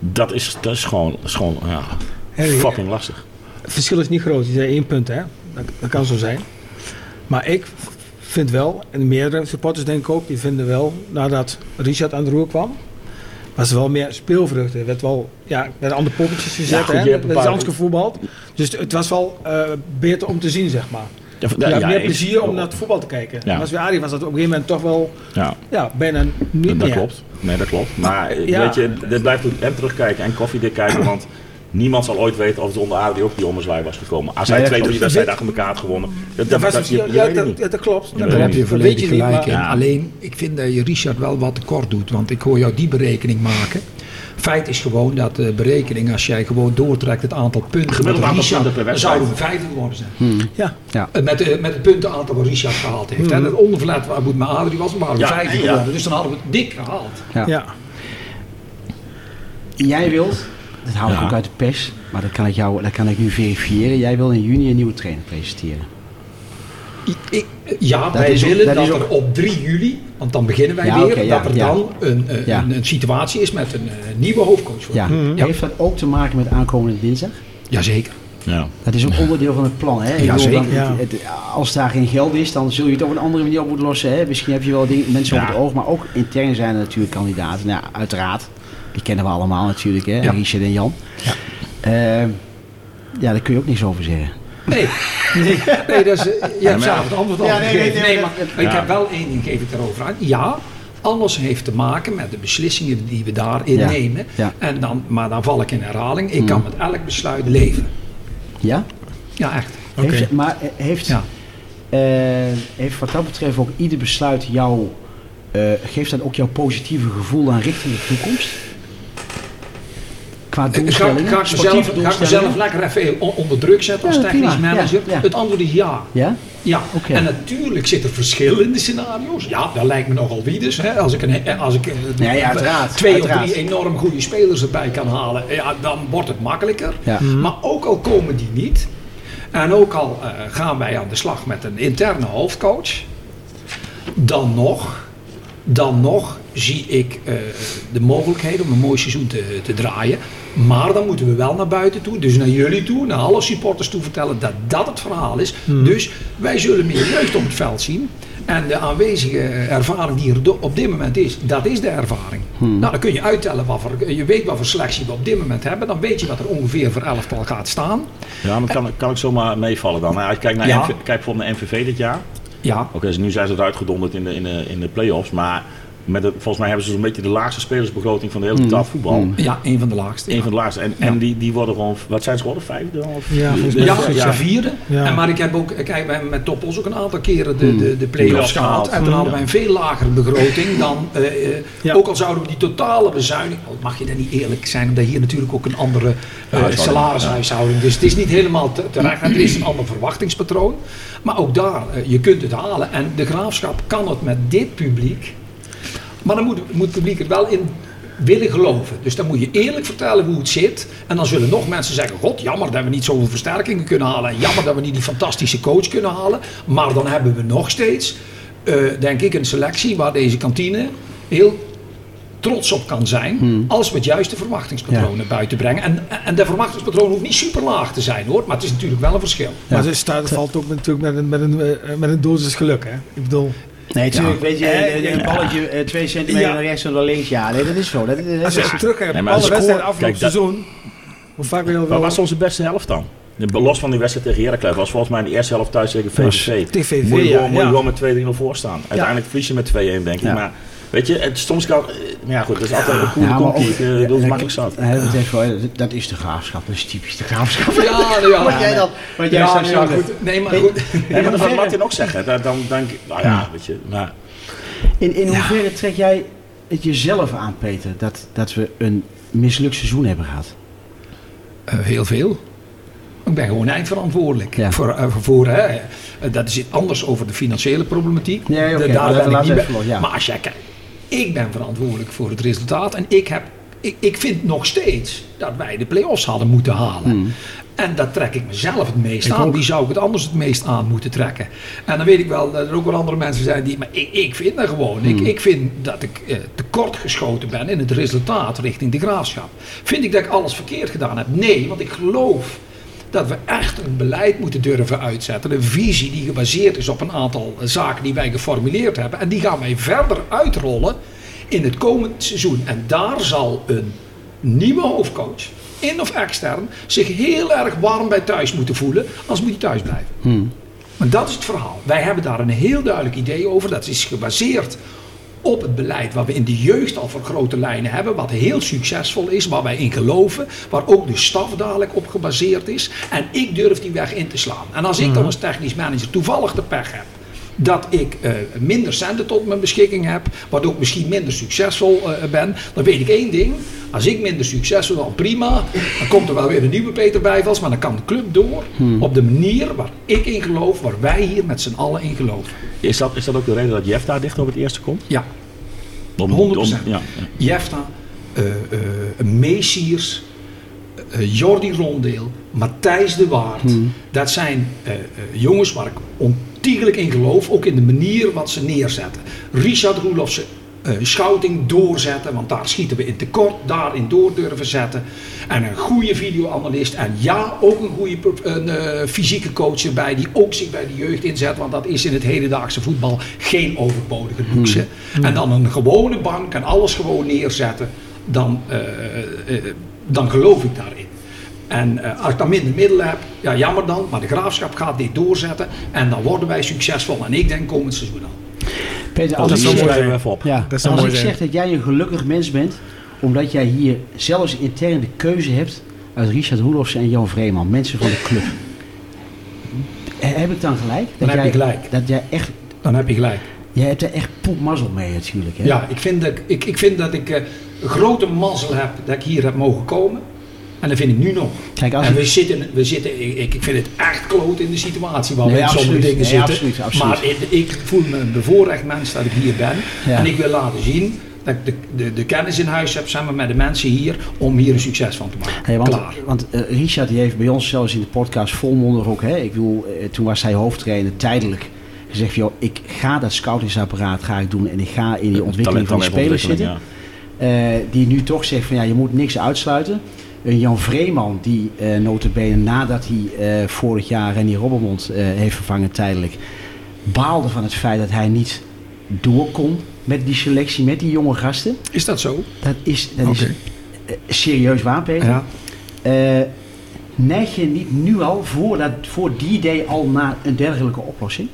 dat, is, dat is gewoon, dat is gewoon ja, Hey, fucking lastig. Het verschil is niet groot. Je zei één punt, hè. Dat, dat kan zo zijn. Maar ik vind wel, en meerdere supporters denk ik ook, die vinden wel, nadat Richard aan de roer kwam, was wel meer speelvrucht. Er werd wel, ja, er werden andere poppetjes gezet, goed, hè. Er anders gevoetbald. Dus het was wel eh, beter om te zien, zeg maar. Ja, Je had meer plezier om naar het voetbal te kijken. Ja. En als we Arie was dat op een gegeven moment toch wel, Ja. ja, bijna niet Dat meer. klopt. Nee, dat klopt. Maar Ja. weet je, dit blijft ook en terugkijken en koffiedik kijken, want niemand zal ooit weten of het onder Adrie ook die ommezwaai was gekomen. Als hij Nee, dat twee, drie wedstrijden achter elkaar had gewonnen. Dat, Dat je, ja, je ja, dat, ja, dat klopt. Ja, Daar heb je volledig niet, gelijk maar- in. Ja. Alleen, ik vind dat je Richard wel wat tekort doet. Want ik hoor jou die berekening maken. Feit is gewoon dat de berekening, als jij gewoon doortrekt het aantal punten Gemiddeld aantal Richard, punten per dan wedstrijd. zouden we vijfde geworden zijn. Ja, Ja. Eh, Met, de, met het puntenaantal wat Richard gehaald heeft. En het onderverlet waar moet met Adrie was, we Ja, vijfde ja. geworden. Dus dan hadden we het dik gehaald. Ja. ja. Jij wilt, dat haal ik Ja. ook uit de pers, maar dat kan ik, jou, dat kan ik nu verifiëren. Jij wil in juni een nieuwe trainer presenteren. Ik, ik- ja, Dat wij is ook- willen dat dat, is ook- er op 3 juli, want dan beginnen wij Ja, weer, ja, dat er ja. dan een, eh, Ja. een, een situatie is met een eh, nieuwe hoofdcoach. voor. Ja. Heeft dat ook te maken met aankomende dinsdag? Jazeker. Ja. Dat is ook onderdeel van het plan. Hè? Ja, zeker. dan- Ja. het- het- als daar geen geld is, dan zul je het op een andere manier op moeten lossen. Hè? Misschien heb je wel dingen, mensen Ja. op het oog, maar ook intern zijn er natuurlijk kandidaten. Nou, ja, uiteraard. Die kennen we allemaal natuurlijk, hè? Ja. Richard en Jan. Ja. Ehm, ja, daar kun je ook niks over zeggen. Nee, nee, nee dat is, eh, je hebt zelf het antwoord al Ja, nee, gegeven. nee, Nee, nee, maar ik heb wel één ding, geef ik erover aan. Ja, alles heeft te maken met de beslissingen die we daarin Ja. nemen. Ja. En dan, maar dan val ik in herhaling. Ik kan met elk besluit leven. Ja? Ja, echt. Heeft, maar eh, heeft, Ja. eh, heeft wat dat betreft ook ieder besluit jou, eh, geeft dat ook jouw positieve gevoel aan richting de toekomst? Qua Ik ga, doelstellingen? ga, ik mezelf, ga ik doelstellingen? mezelf lekker even on- onder druk zetten als technisch prima. manager? Ja, ja. Het antwoord is ja. Ja? Ja, en natuurlijk zit er verschil in de scenario's. Ja, dat lijkt me nogal wieders. Hè? Als ik, een, als ik eh, Nee, uiteraard, twee uiteraard. of drie enorm goede spelers erbij kan halen, ja, dan wordt het makkelijker. Ja. Maar ook al komen die niet, en ook al eh, gaan wij aan de slag met een interne hoofdcoach, dan nog, dan nog zie ik eh, de mogelijkheid om een mooi seizoen te, te draaien. Maar dan moeten we wel naar buiten toe, dus naar jullie toe, naar alle supporters toe vertellen dat dat het verhaal is. Dus wij zullen meer jeugd op het veld zien. En de aanwezige ervaring die er op dit moment is, dat is de ervaring. Nou, dan kun je uittellen wat voor, je weet wat voor selectie we op dit moment hebben. Dan weet je wat er ongeveer voor elftal gaat staan. Ja, maar kan, kan ik zomaar meevallen dan? Nou, als je kijkt naar Ja. MV kijk bijvoorbeeld naar MVV dit jaar. Ja, Oké, dus nu zijn ze eruit gedonderd in de, in de, in de play-offs. Maar met het, volgens mij hebben ze zo'n beetje de laagste spelersbegroting van de hele betaald voetbal. Mm. Ja, een van de laagste. Een van de laagste. En, en die, die worden gewoon, wat zijn ze geworden? Vijfde? Of? Ja. Ja, Ja, vierde. Ja. En, maar ik heb ook, kijk, wij hebben met Toppos ook een aantal keren de, de, de play-offs gehad. gehaald. En toen hadden wij een veel lagere begroting dan, eh, eh, Ja. ook al zouden we die totale bezuiniging, al mag je dan niet eerlijk zijn, omdat hier natuurlijk ook een andere eh, Huishouding. salarishuishouding. Dus het is niet helemaal te- terecht. En er is een ander verwachtingspatroon. Maar ook daar, je kunt het halen. En de graafschap kan het met dit publiek. Maar dan moet, moet het publiek er wel in willen geloven. Dus dan moet je eerlijk vertellen hoe het zit. En dan zullen nog mensen zeggen: God, jammer dat we niet zoveel versterkingen kunnen halen. En jammer dat we niet die fantastische coach kunnen halen. Maar dan hebben we nog steeds, eh, denk ik, een selectie waar deze kantine heel trots op kan zijn. Als we het juiste verwachtingspatroon naar buiten brengen. En, en de verwachtingspatroon hoeft niet super laag te zijn hoor. Maar het is natuurlijk wel een verschil. Maar het staat, valt ook met, natuurlijk met een, met, een, eh, met een dosis geluk. Hè? Ik bedoel, Nee, natuurlijk. Weet je, Eh, eh, een balletje eh, twee centimeter Ja. naar rechts en naar links. Ja, nee, dat is zo. Dat, dat, als je is- terugkijkt Nee, alle de wedstrijden afgelopen seizoen. Hoe vaak wil je wel was onze beste helft dan? De- Los van die wedstrijd tegen Heracles was volgens mij in de eerste helft thuis tegen VVV. Tegen VVV, moet je ja, gewoon, moet je ja. gewoon met 2-3-0 voor staan. Uiteindelijk verlies je met 2-1 denk ik. Ja. Maar weet je, het, soms kan... eh, Maar ja goed, dat is altijd een goede Ja, Ik, eh, ja, Dat is ja, makkelijk zat. eh, dat, is wel- dat- dat is de graafschap. Dat is typisch de graafschap. Ja, ja, Wat jij dan? Wat jij ja, goed. Nee, maar goed. Nee, maar dat hoeverre- Martin ook zeggen. Dan, dan denk ik, nou ja, weet je. Maar, In, in hoeverre trek jij het jezelf aan, Peter, dat, dat we een mislukt seizoen hebben gehad? Eh, heel veel. Ik ben gewoon eindverantwoordelijk. Ja. Voor, eh, voor, hè, eh, dat is iets anders over de financiële problematiek. Nee, oké, Da- maar daar ben ik niet we bij. ja. Maar als jij kijkt, ik ben verantwoordelijk voor het resultaat. En ik, heb, ik, ik vind nog steeds dat wij de play-offs hadden moeten halen. Hmm. En dat trek ik mezelf het meest aan. Wie zou ik het anders het meest aan moeten trekken? En dan weet ik wel dat er ook wel andere mensen zijn die. Maar ik, ik vind dat gewoon. Ik, Hmm. ik vind dat ik eh, tekort geschoten ben in het resultaat richting de graafschap. Vind ik dat ik alles verkeerd gedaan heb? Nee, want ik geloof dat we echt een beleid moeten durven uitzetten. Een visie die gebaseerd is op een aantal eh, zaken die wij geformuleerd hebben. En die gaan wij verder uitrollen in het komend seizoen. En daar zal een nieuwe hoofdcoach, in of extern, zich heel erg warm bij thuis moeten voelen. Anders moet hij thuis blijven. Maar dat is het verhaal. Wij hebben daar een heel duidelijk idee over. Dat is gebaseerd op het beleid wat we in de jeugd al voor grote lijnen hebben. Wat heel succesvol is, waar wij in geloven. Waar ook de staf dadelijk op gebaseerd is. En ik durf die weg in te slaan. En als ik dan als technisch manager toevallig de pech heb. Dat ik eh, minder centen tot mijn beschikking heb. Waardoor ik misschien minder succesvol eh, ben. Dan weet ik één ding. Als ik minder succesvol ben, prima. Dan komt er wel weer een nieuwe Peter Bijvels. Maar dan kan de club door. Op de manier waar ik in geloof. Waar wij hier met z'n allen in geloven. is dat, is dat ook de reden dat Jeff daar dicht op het eerste komt? Ja, Om, 100%. om- ja, ja. Jefta, eh Messiers, Jordi Rondeel, Matthijs de Waard. Dat zijn jongens waar ik ontiegelijk in geloof. Ook in de manier wat ze neerzetten. Richard Roelofse eh, scouting doorzetten. Want daar schieten we in tekort. Daarin door durven zetten. En een goede videoanalist. En ja, ook een goede een, eh, fysieke coach erbij. Die ook zich bij de jeugd inzet. Want dat is in het hedendaagse voetbal geen overbodige luxe. En dan een gewone bank en alles gewoon neerzetten. Dan, eh, dan geloof ik daarin. En eh, als ik dan minder middelen heb, ja jammer dan. Maar de graafschap gaat dit doorzetten. En dan worden wij succesvol. En ik denk komend seizoen al. Peter, Dat als ik, zeg, even op. ja, Dat als ik zeg dat jij een gelukkig mens bent, omdat jij hier zelfs intern de keuze hebt uit Richard Roelofs en Jan Vreeman, mensen van de club. Heb ik dan gelijk? Dan heb jij, je gelijk. Dat jij echt, Dan heb je gelijk. jij hebt er echt poepmazzel mee natuurlijk. Hè? Ja, ik vind dat ik, ik, vind dat ik eh, een grote mazzel heb dat ik hier heb mogen komen. En dat vind ik nu nog. Kijk, als en ik- we zitten, we zitten ik, ik vind het echt kloot in de situatie waar Nee, we in sommige absoluut. dingen Nee, zitten. absoluut, absoluut. Maar ik, ik voel me een bevoorrecht mens dat ik hier ben. Ja. En ik wil laten zien dat ik de, de, de kennis in huis heb samen met de mensen hier om hier een succes van te maken. Hey, want Klaar. want eh, Richard die heeft bij ons zelfs in de podcast volmondig ook, hè, ik bedoel, eh, toen was hij hoofdtrainer tijdelijk, gezegd van, joh, ik ga dat scoutingsapparaat ga ik doen en ik ga in die ontwikkeling van de spelers zitten. Eh, die nu toch zegt van ja, je moet niks uitsluiten. Een Jan Vreeman, die eh notabene nadat hij eh, vorig jaar Renny Robbermond eh, heeft vervangen tijdelijk, baalde van het feit dat hij niet door kon met die selectie, met die jonge gasten. Is dat zo? Dat is, dat is eh, serieus waar, Peter. Ja. Eh, neig je niet nu al voor, dat, voor die idee al naar een dergelijke oplossing?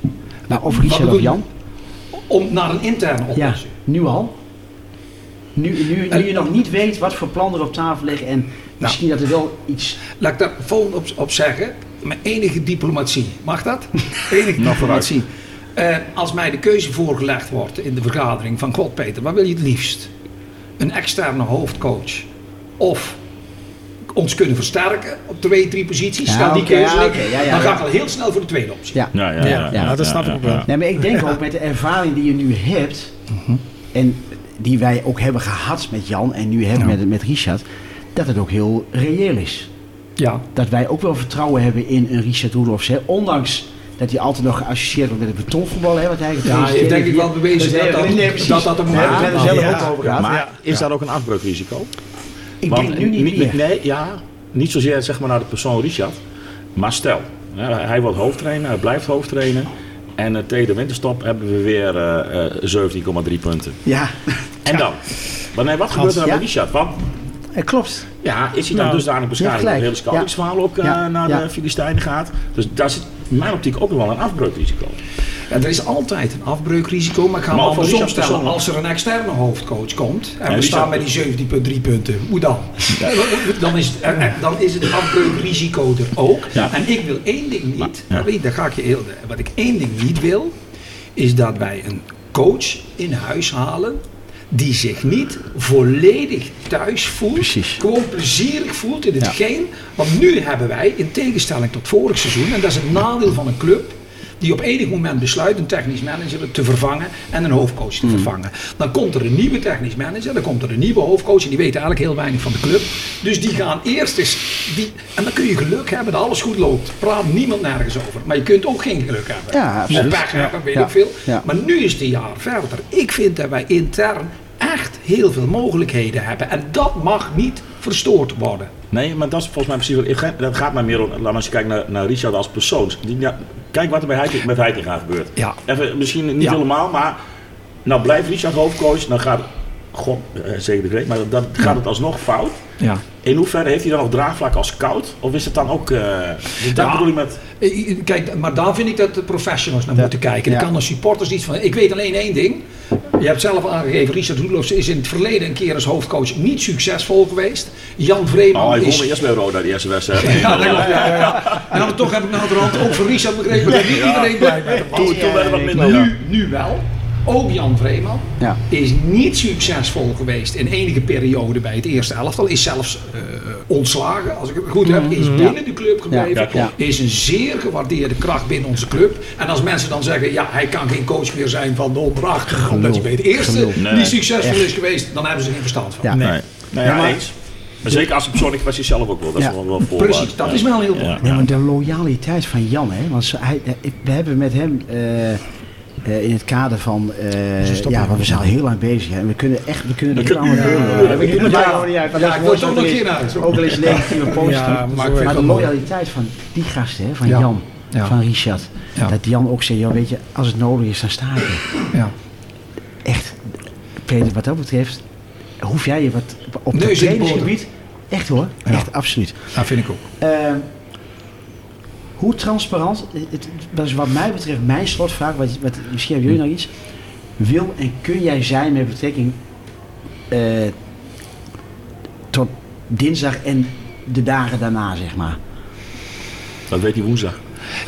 Nou, of Richard of? Jan? Om naar een interne Ja, oplossing. nu al. Nu, nu, nu je nog niet weet wat voor plannen er op tafel liggen en misschien dat er wel iets... Laat ik daar volgende op, op zeggen. Met enige diplomatie. Mag dat? Enige diplomatie. Eh, als mij de keuze voorgelegd wordt in de vergadering van God Peter, wat wil je het liefst? Een externe hoofdcoach of ons kunnen versterken op twee, drie posities. Ja, die keuze ja, liggen, oké, ja, ja, dan ga ik al heel snel voor de tweede optie. Ja. Ja, ja, ja. Ja, dat snap ik ook wel. Nee, maar ik denk ook met de ervaring die je nu hebt en die wij ook hebben gehad met Jan en nu hebben met, met Richard, dat het ook heel reëel is. Ja. Dat wij ook wel vertrouwen hebben in een Richard Roelofs. hè. Ondanks dat hij altijd nog geassocieerd wordt met het betonvoetbal. Hè, wat hij Ja, heeft denk ik wel bewezen dat eh, dat- nee, dat dat een Ja, zelf ook over gehad. Maar Ja. is daar ook een afbreukrisico? Ik Want denk nu niet niet- meer. Nee, ja, niet zozeer zeg maar naar de persoon Richard. Maar stel, hè, hij wordt hoofdtrainer, hij blijft hoofdtrainer. En uh, tegen de winterstop hebben we weer eh, eh, 17,3 punten. Ja, En dan? Wanneer, wat gebeurt er dan ja. met Richard? Want eh, klopt. ja, is hij dan Nou, dusdanig beschadigd dat het hele ook eh, Ja. naar Ja. de Filistijnen gaat? Dus daar zit in mijn optiek ook nog wel een afbreukrisico. Ja, er is altijd een afbreukrisico, maar ik ga Maar me andersom stellen. Als er een externe hoofdcoach komt en Ja, we staan met die 17,3 punten, hoe dan? Dan is, het, eh, dan is het afbreukrisico er ook. Ja. En ik wil één ding niet, Ja. je, daar ga ik je heel, wat ik één ding niet wil, is dat wij een coach in huis halen die zich niet volledig thuis voelt, Precies. gewoon plezierig voelt in hetgeen. Want nu hebben wij, in tegenstelling tot vorig seizoen, en dat is het nadeel van een club, die op enig moment besluit een technisch manager te vervangen en een hoofdcoach te vervangen. Dan komt er een nieuwe technisch manager, dan komt er een nieuwe hoofdcoach en die weten eigenlijk heel weinig van de club. Dus die gaan eerst eens, die, en dan kun je geluk hebben dat alles goed loopt. Praat niemand nergens over. Maar je kunt ook geen geluk hebben. Ja, absoluut. Of pech hebben, weet Ja. ik veel. Ja. Maar nu is het een jaar verder. Ik vind dat wij intern echt heel veel mogelijkheden hebben. En dat mag niet verstoord worden. Nee, maar dat is volgens mij precies wat. Dat gaat mij meer om. Maar eens kijken naar, naar Richard als persoon. Die, ja, kijk wat er bij Heiting, met Heitinga gebeurt. Ja. Even, misschien niet Ja. helemaal, maar. Nou blijft Richard hoofdcoach, dan gaat. God, eh, zeker de greet, maar dan gaat het alsnog fout. Ja. In hoeverre heeft hij dan nog draagvlak als scout? Of is het dan ook. eh dus dat Ja. bedoel ik met. Eh, Kijk, maar daar vind ik dat de professionals naar moeten kijken. Er kan als supporters iets van. Ik weet alleen één ding. Je hebt zelf aangegeven, Richard Roelofs is in het verleden een keer als hoofdcoach niet succesvol geweest. Jan Vreeman Oh, hij is... eerst bij Roda, die eerste wedstrijd. Ja, dat klopt, ja, ja, ja. En dan toch heb ik nou de hand ook van Richard begrepen dat niet iedereen blij met hem was. Toen, toen werd het wat minder. Nu, nu wel. Ook Jan Vreeman Ja. is niet succesvol geweest in enige periode bij het eerste elftal. Is zelfs eh, ontslagen, als ik het goed heb. Is binnen de club gebleven. Ja. Is een zeer gewaardeerde kracht binnen onze club. En als mensen dan zeggen, ja, hij kan geen coach meer zijn van de onderachter. Omdat hij bij het eerste. Nee. niet succesvol is geweest. Dan hebben ze geen verstand van. Ja. Nee. Nee, ja, Ja, maar- eens. Maar zeker als de persoonlijke kwestie zelf ook wel. Dat is Ja. wel, wel voorwaarde. Precies, dat is wel heel belangrijk. Maar de loyaliteit van Jan, hè? Want hij, we hebben met hem eh, eh, in het kader van. eh, ja, want we zijn al heel lang bezig. Hè? En we kunnen echt. We kunnen er heel lang door. We kunnen er gewoon niet uit. Ja, dat ik is word nog er is. uit. Ook al is negatieve positief. Ja, maar de het loyaliteit van die gasten, hè? van Ja. Jan, Ja. van Richard. Ja. Dat Jan ook joh, weet je, als het nodig is, dan sta ik er. Ja. Echt, Peter, wat dat betreft. Hoef jij je wat op het boter. trainingsgebied. Echt hoor, Ja. echt absoluut. Dat vind ik ook. Hoe transparant, het, dat is wat mij betreft mijn slotvraag, wat, wat, misschien hebben jullie nog iets. Wil en kun jij zijn met betrekking eh, tot dinsdag en de dagen daarna, zeg maar? Dat weet hij woensdag.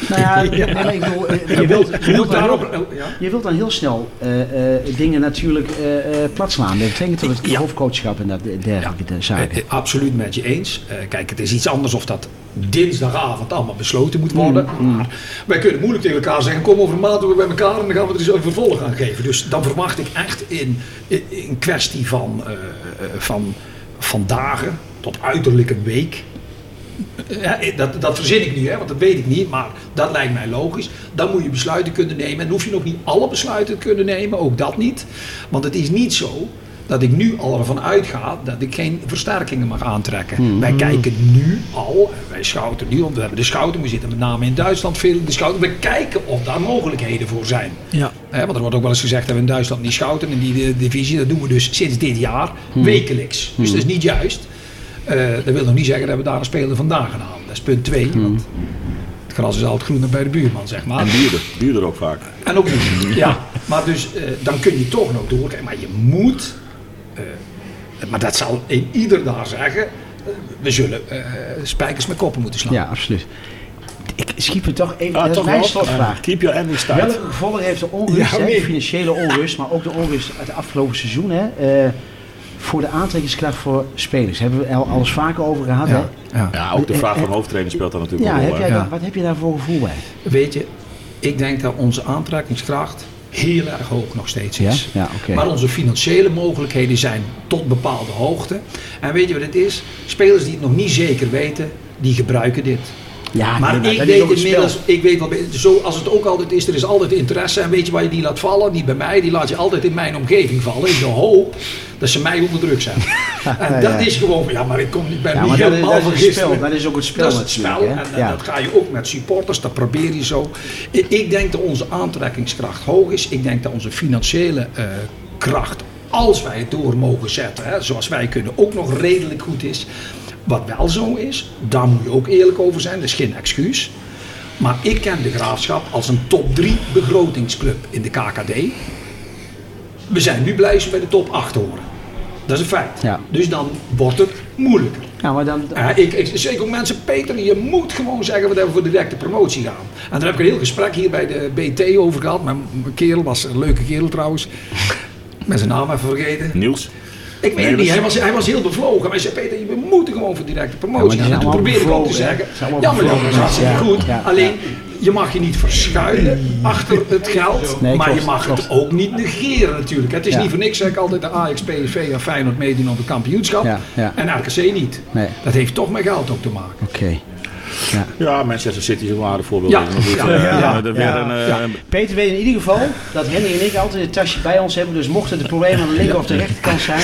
Nou ja, nee, maar ik bedoel, je, wilt, je, wilt dan heel, Ja. je wilt dan heel snel eh, eh, dingen natuurlijk eh, eh, platslaan. Met betrekking tot het Ja. hoofdcoachschap en dat dergelijke de zaken. Absoluut met je eens. Kijk, het is iets anders of dat dinsdagavond allemaal besloten moet worden. Maar wij kunnen moeilijk tegen elkaar zeggen: kom over een maand weer bij elkaar en dan gaan we er eens een vervolg aan geven. Dus dan verwacht ik echt in, in, in kwestie van, van, van dagen tot uiterlijk een week. Dat, dat verzin ik nu, hè, want dat weet ik niet, maar dat lijkt mij logisch. Dan moet je besluiten kunnen nemen. En hoef je nog niet alle besluiten te kunnen nemen, ook dat niet. Want het is niet zo dat ik nu al ervan uitga dat ik geen versterkingen mag aantrekken. Wij kijken nu al, wij schouten nu, want we hebben de schouten, we zitten met name in Duitsland veel in de schouten. We kijken of daar mogelijkheden voor zijn. Ja. Hè, want er wordt ook wel eens gezegd dat we in Duitsland niet schouten in die divisie. Dat doen we dus sinds dit jaar wekelijks. Dus dat is niet juist. Eh, dat wil nog niet zeggen dat we daar een speler vandaan gaan halen. Dat is punt twee. Want het gras is altijd groener bij de buurman, zeg maar. En duurder. Duurder ook vaak. En ook niet. Ja, maar dus eh, dan kun je toch nog doorkijken. Maar je moet, eh, maar dat zal in ieder daar zeggen, we zullen eh, spijkers met koppen moeten slaan. Ja, absoluut. Ik schiet me toch even. Ah, toch wel? slotvraag. Keep your endings tight. Welke gevolgen heeft de onrust, Ja, nee. financiële onrust, maar ook de onrust uit het afgelopen seizoen, hè, eh, voor de aantrekkingskracht voor spelers? Hebben we al alles vaker over gehad? Ja, Hè? ja. Ja, ook de vraag van de hoofdtrainer speelt daar natuurlijk Ja, een rol. heb Ja. wat heb je daar voor gevoel bij? Weet je, ik denk dat onze aantrekkingskracht heel erg hoog nog steeds is. Ja, oké. Maar onze financiële mogelijkheden zijn tot bepaalde hoogte. En weet je wat het is? Spelers die het nog niet zeker weten, die gebruiken dit. Ja, maar nee, ik dat is weet inmiddels, ik weet wel, zoals het ook altijd is, er is altijd interesse. En weet je waar je die laat vallen? Niet bij mij, die laat je altijd in mijn omgeving vallen. In de hoop dat ze mij onder druk zetten. en dat ja. is gewoon, ja maar ik kom niet bij Ja, maar dat helemaal dat van is spel. Dat is ook het spel Dat is het spel en hè? en Ja. dat ga je ook met supporters, dat probeer je zo. Ik, ik denk dat onze aantrekkingskracht hoog is. Ik denk dat onze financiële eh, kracht, als wij het door mogen zetten, hè, zoals wij kunnen, ook nog redelijk goed is. Wat wel zo is, daar moet je ook eerlijk over zijn, dat is geen excuus. Maar ik ken de Graafschap als een top 3 begrotingsclub in de KKD. We zijn nu blij als we bij de top 8 horen. Dat is een feit. Ja. Dus dan wordt het moeilijker. Ja, maar dan, Ja, ik, ik zeg ook mensen, Peter, je moet gewoon zeggen wat we voor directe promotie gaan. En daar heb ik een heel gesprek hier bij de BT over gehad. Mijn, mijn kerel was een leuke kerel trouwens. Met zijn naam even vergeten. Niels? Ik weet het niet, hij was, hij was heel bevlogen. Maar hij zei, Peter, we moeten gewoon voor directe Ja, promotie maar die gaan. Toen probeerde ik ook te zeggen, ja maar dat is hartstikke ja. goed. Ja, Alleen, je mag je niet verschuilen achter het geld. Nee, maar klopt, je mag het ook niet negeren natuurlijk. Het is Ja. niet voor niks dat ik altijd de Ajax, PSV en Feyenoord meedoen op het kampioenschap. Ja, ja. En RKC niet. Nee. Dat heeft toch met geld ook te maken. Oké. Ja. Ja, Manchester City is een ware voorbeeld. Ja. Ja. eh, Ja. er weer Ja. een, eh, Ja. Peter weet in ieder geval dat Henny en ik altijd een tasje bij ons hebben. Dus mocht het een probleem aan de linker of de rechterkant zijn.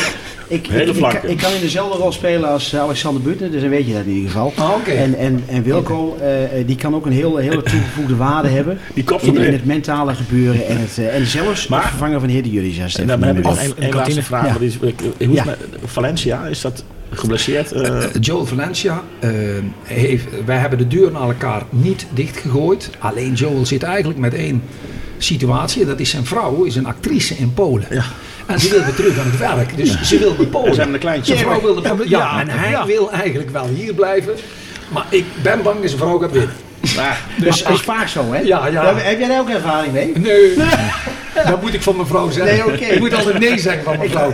Ik, Hele ik, ik kan in dezelfde rol spelen als Alexander Butner, dus dan weet je dat in ieder geval. Ah, oké. En, en, en Wilco, eh, eh, die kan ook een hele, hele toegevoegde waarde hebben. Die in, in het mentale gebeuren en, het, eh, en zelfs Maar- het vervangen van de heer de jullie. En dan heb ik nog een, een laatste vraag. Ja. is- Hoe is Ja. het met Valencia? Is dat geblesseerd? Eh, Joel Valencia, heeft, wij hebben de deur naar elkaar niet dichtgegooid. Alleen Joel zit eigenlijk met één situatie. Dat is zijn vrouw, is een actrice in Polen. Ja. En ze wil weer terug aan het werk. Dus ze wil naar Polen. Hebben een kleintje. Zijn vrouw wil naar Polen. Ja, Ja, en hij ja. wil eigenlijk wel hier blijven. Maar ik ben bang dat zijn vrouw gaat winnen. Dus dat is vaak zo, hè? Ja, ja. Heb, heb jij daar ook ervaring mee? Nee, dat moet ik van mijn vrouw zeggen. Nee, oké. Ik moet altijd nee zeggen van mijn vrouw.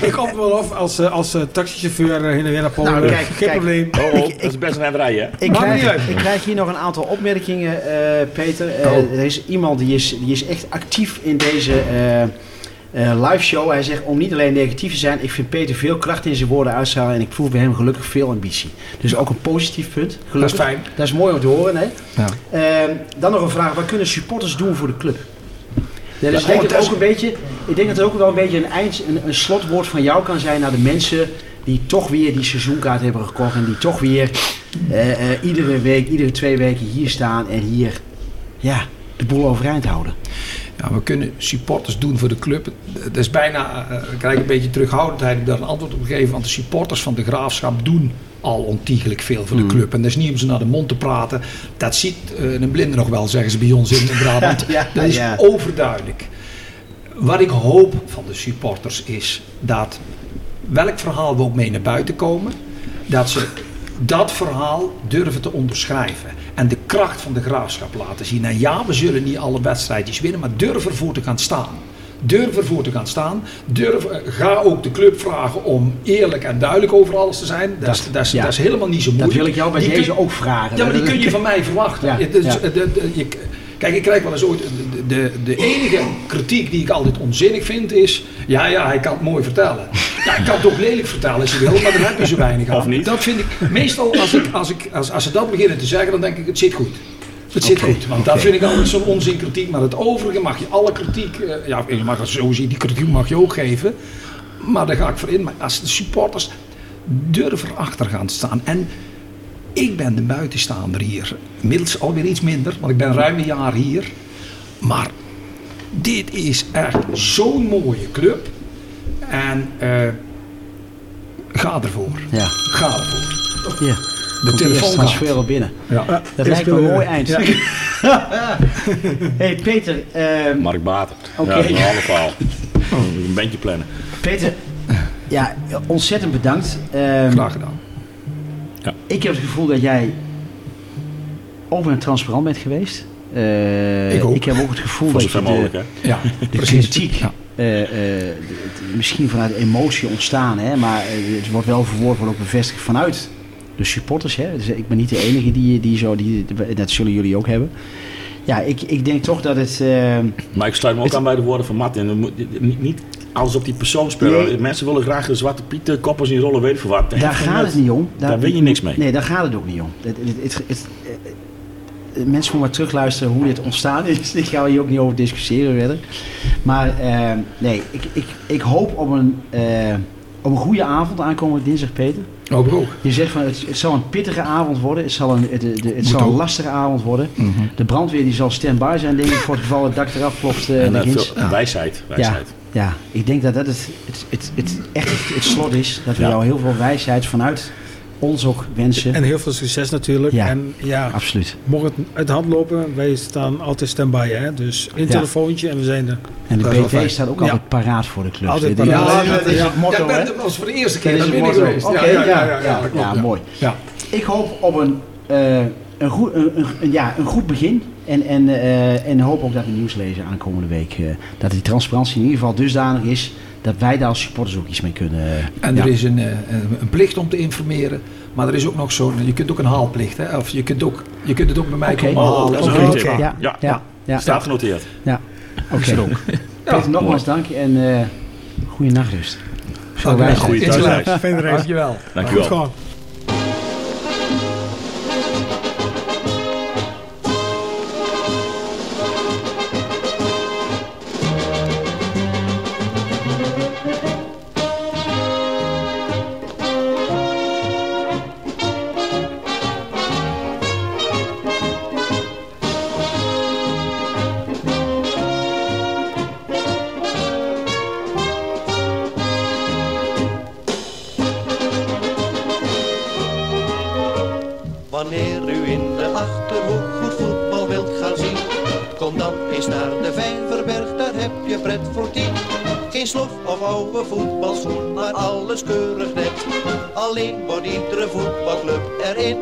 Ik kom er wel af als, eh, als eh, taxichauffeur eh, heen en weer naar Polen. Nou, kijk, Geen kijk. probleem. Oh, oh, dat is best een renderij, hè? Ik krijg, uit. ik krijg hier nog een aantal opmerkingen, eh, Peter. Eh, Oh. Er is iemand die is, die is echt actief in deze eh, eh, live show. Hij zegt om niet alleen negatief te zijn, ik vind Peter veel kracht in zijn woorden uitstralen en ik proef bij hem gelukkig veel ambitie. Dus ook een positief punt. Dat is fijn. Dat is mooi om te horen. Hè? Ja. Eh, dan nog een vraag, wat kunnen supporters doen voor de club? Dus ik denk dat is- ook een beetje, ik denk dat het ook wel een beetje een, eind, een, een slotwoord van jou kan zijn naar de mensen die toch weer die seizoenkaart hebben gekocht en die toch weer eh, eh, iedere week, iedere twee weken hier staan en hier ja, de boel overeind houden. Ja, we kunnen supporters doen voor de club. Dat is bijna, eh, ik krijg een beetje terughoudendheid om daar een antwoord op te geven. Want de supporters van de Graafschap doen al ontiegelijk veel voor de club. En dat is niet om ze naar de mond te praten. Dat ziet eh, een blinde nog wel, zeggen ze bij ons in Brabant. Ja, dat is ja. overduidelijk. Wat ik hoop van de supporters is dat welk verhaal we ook mee naar buiten komen, dat ze dat verhaal durven te onderschrijven. En de kracht van de graafschap laten zien. En ja, we zullen niet alle wedstrijdjes winnen, maar durf ervoor te gaan staan. Durf ervoor te gaan staan. Durf, eh, ga ook de club vragen om eerlijk en duidelijk over alles te zijn. Dat, is, dat, is, ja. dat is helemaal niet zo Dat moeilijk. wil ik jou bij Die deze kun- ook vragen. ja, maar die kun je van mij verwachten. Ja, Het is- ja. de- de- je- kijk, ik krijg wel eens ooit. De, de, enige kritiek die ik altijd onzinnig vind is. Ja, ja, hij kan het mooi vertellen. Ja, ik kan het ook lelijk vertellen als je wil, maar daar heb je zo weinig aan. Of niet? Dat vind ik. Meestal als, ik, als, ik, als, als ze dat beginnen te zeggen, dan denk ik: het zit goed. Het zit goed, want oké. dat vind ik altijd zo'n onzinkritiek. Maar het overige mag je alle kritiek, eh, ja, je mag het zo zien, die kritiek mag je ook geven. Maar daar ga ik voor in. Maar als de supporters durven erachter gaan staan. En ik ben de buitenstaander hier. Inmiddels alweer iets minder, want ik ben ruim een jaar hier. Maar dit is echt zo'n mooie club. En eh, ga ervoor. Ja, Ga ervoor. ja. De telefoon gaat. al binnen. Ja. Dat lijkt me een mooi eind. Ja. hey Peter, ehm, Mark Bater. Oké. Ja, dat is een bandje plannen. Peter, ja, ontzettend bedankt. Ehm, Graag gedaan. ik heb het gevoel dat jij open en transparant bent geweest. Eh, Ik heb ook het gevoel Voor dat je zover de, mogelijk, hè? Ja, de kritiek, Ja. eh, eh, de- misschien vanuit emotie ontstaan, hè, maar het wordt wel verwoord, wordt ook bevestigd vanuit de supporters. Hè. Dus ik ben niet de enige die, die zo, die, dat zullen jullie ook hebben. Ja, ik, ik denk toch dat het... eh, Maar ik sluit me ook Het- aan bij de woorden van Martin. Moet- Niet, niet alles op die persoon spelen. Nee. Mensen willen graag de zwarte pieten, koppers in rollen, weet ik veel wat. Daar gaat het niet om. Daar win je niks mee. Nee, daar gaat het ook niet om. Het, het, het, het- mensen moeten maar terugluisteren hoe dit ontstaan is. Ik ga hier ook niet over discussiëren verder. Maar eh, nee, ik, ik, ik hoop op een, eh, op een goede avond aankomende dinsdag, Peter. Hoop ook. Je zegt van het, het zal een pittige avond worden. Het zal een, het, het, zal een lastige avond worden. Mhm. De brandweer die zal stand-by zijn, denk ik, voor het geval het dak eraf klopt. eh, En eh, veel, wijsheid. wijsheid. Ja, ik denk dat dat het, het, het, het, echt het, het slot is. Dat we Ja. jou heel veel wijsheid vanuit ons ook wensen. En heel veel succes natuurlijk. Ja. En ja, Absoluut. mocht het uit de hand lopen, wij staan altijd stand-by. Hè? Dus een Ja. telefoontje en we zijn er. En de BV staat ook Ja. altijd paraat voor de club. Altijd Die- paraat. Ja, dat is het motto, ja, hè? dat was voor de eerste Dat keer is dat het geweest. Oké, ja, mooi. Ja. Ik hoop op een, eh, een, goed, een, ja, een goed begin. En, en, eh, en hoop ook dat de nieuwslezer aankomende week... eh, dat die transparantie in ieder geval dusdanig is... dat wij daar als supporters ook iets mee kunnen... En ja. er is een, eh, een, een plicht om te informeren. Maar er is ook nog zo'n, je kunt ook een haalplicht. Hè? Of je kunt, ook, je kunt het ook bij mij Oké. komen halen. dat is Of een goede wat. Ja, ja, Ja, ja. ja, Staat genoteerd. Oké. Peter, nogmaals dank en eh goede nachtrust. Zo. Goeie Is thuisreis. wel. Fijne reis. Dankjewel. Dankjewel. Alleen wordt voetbalclub er in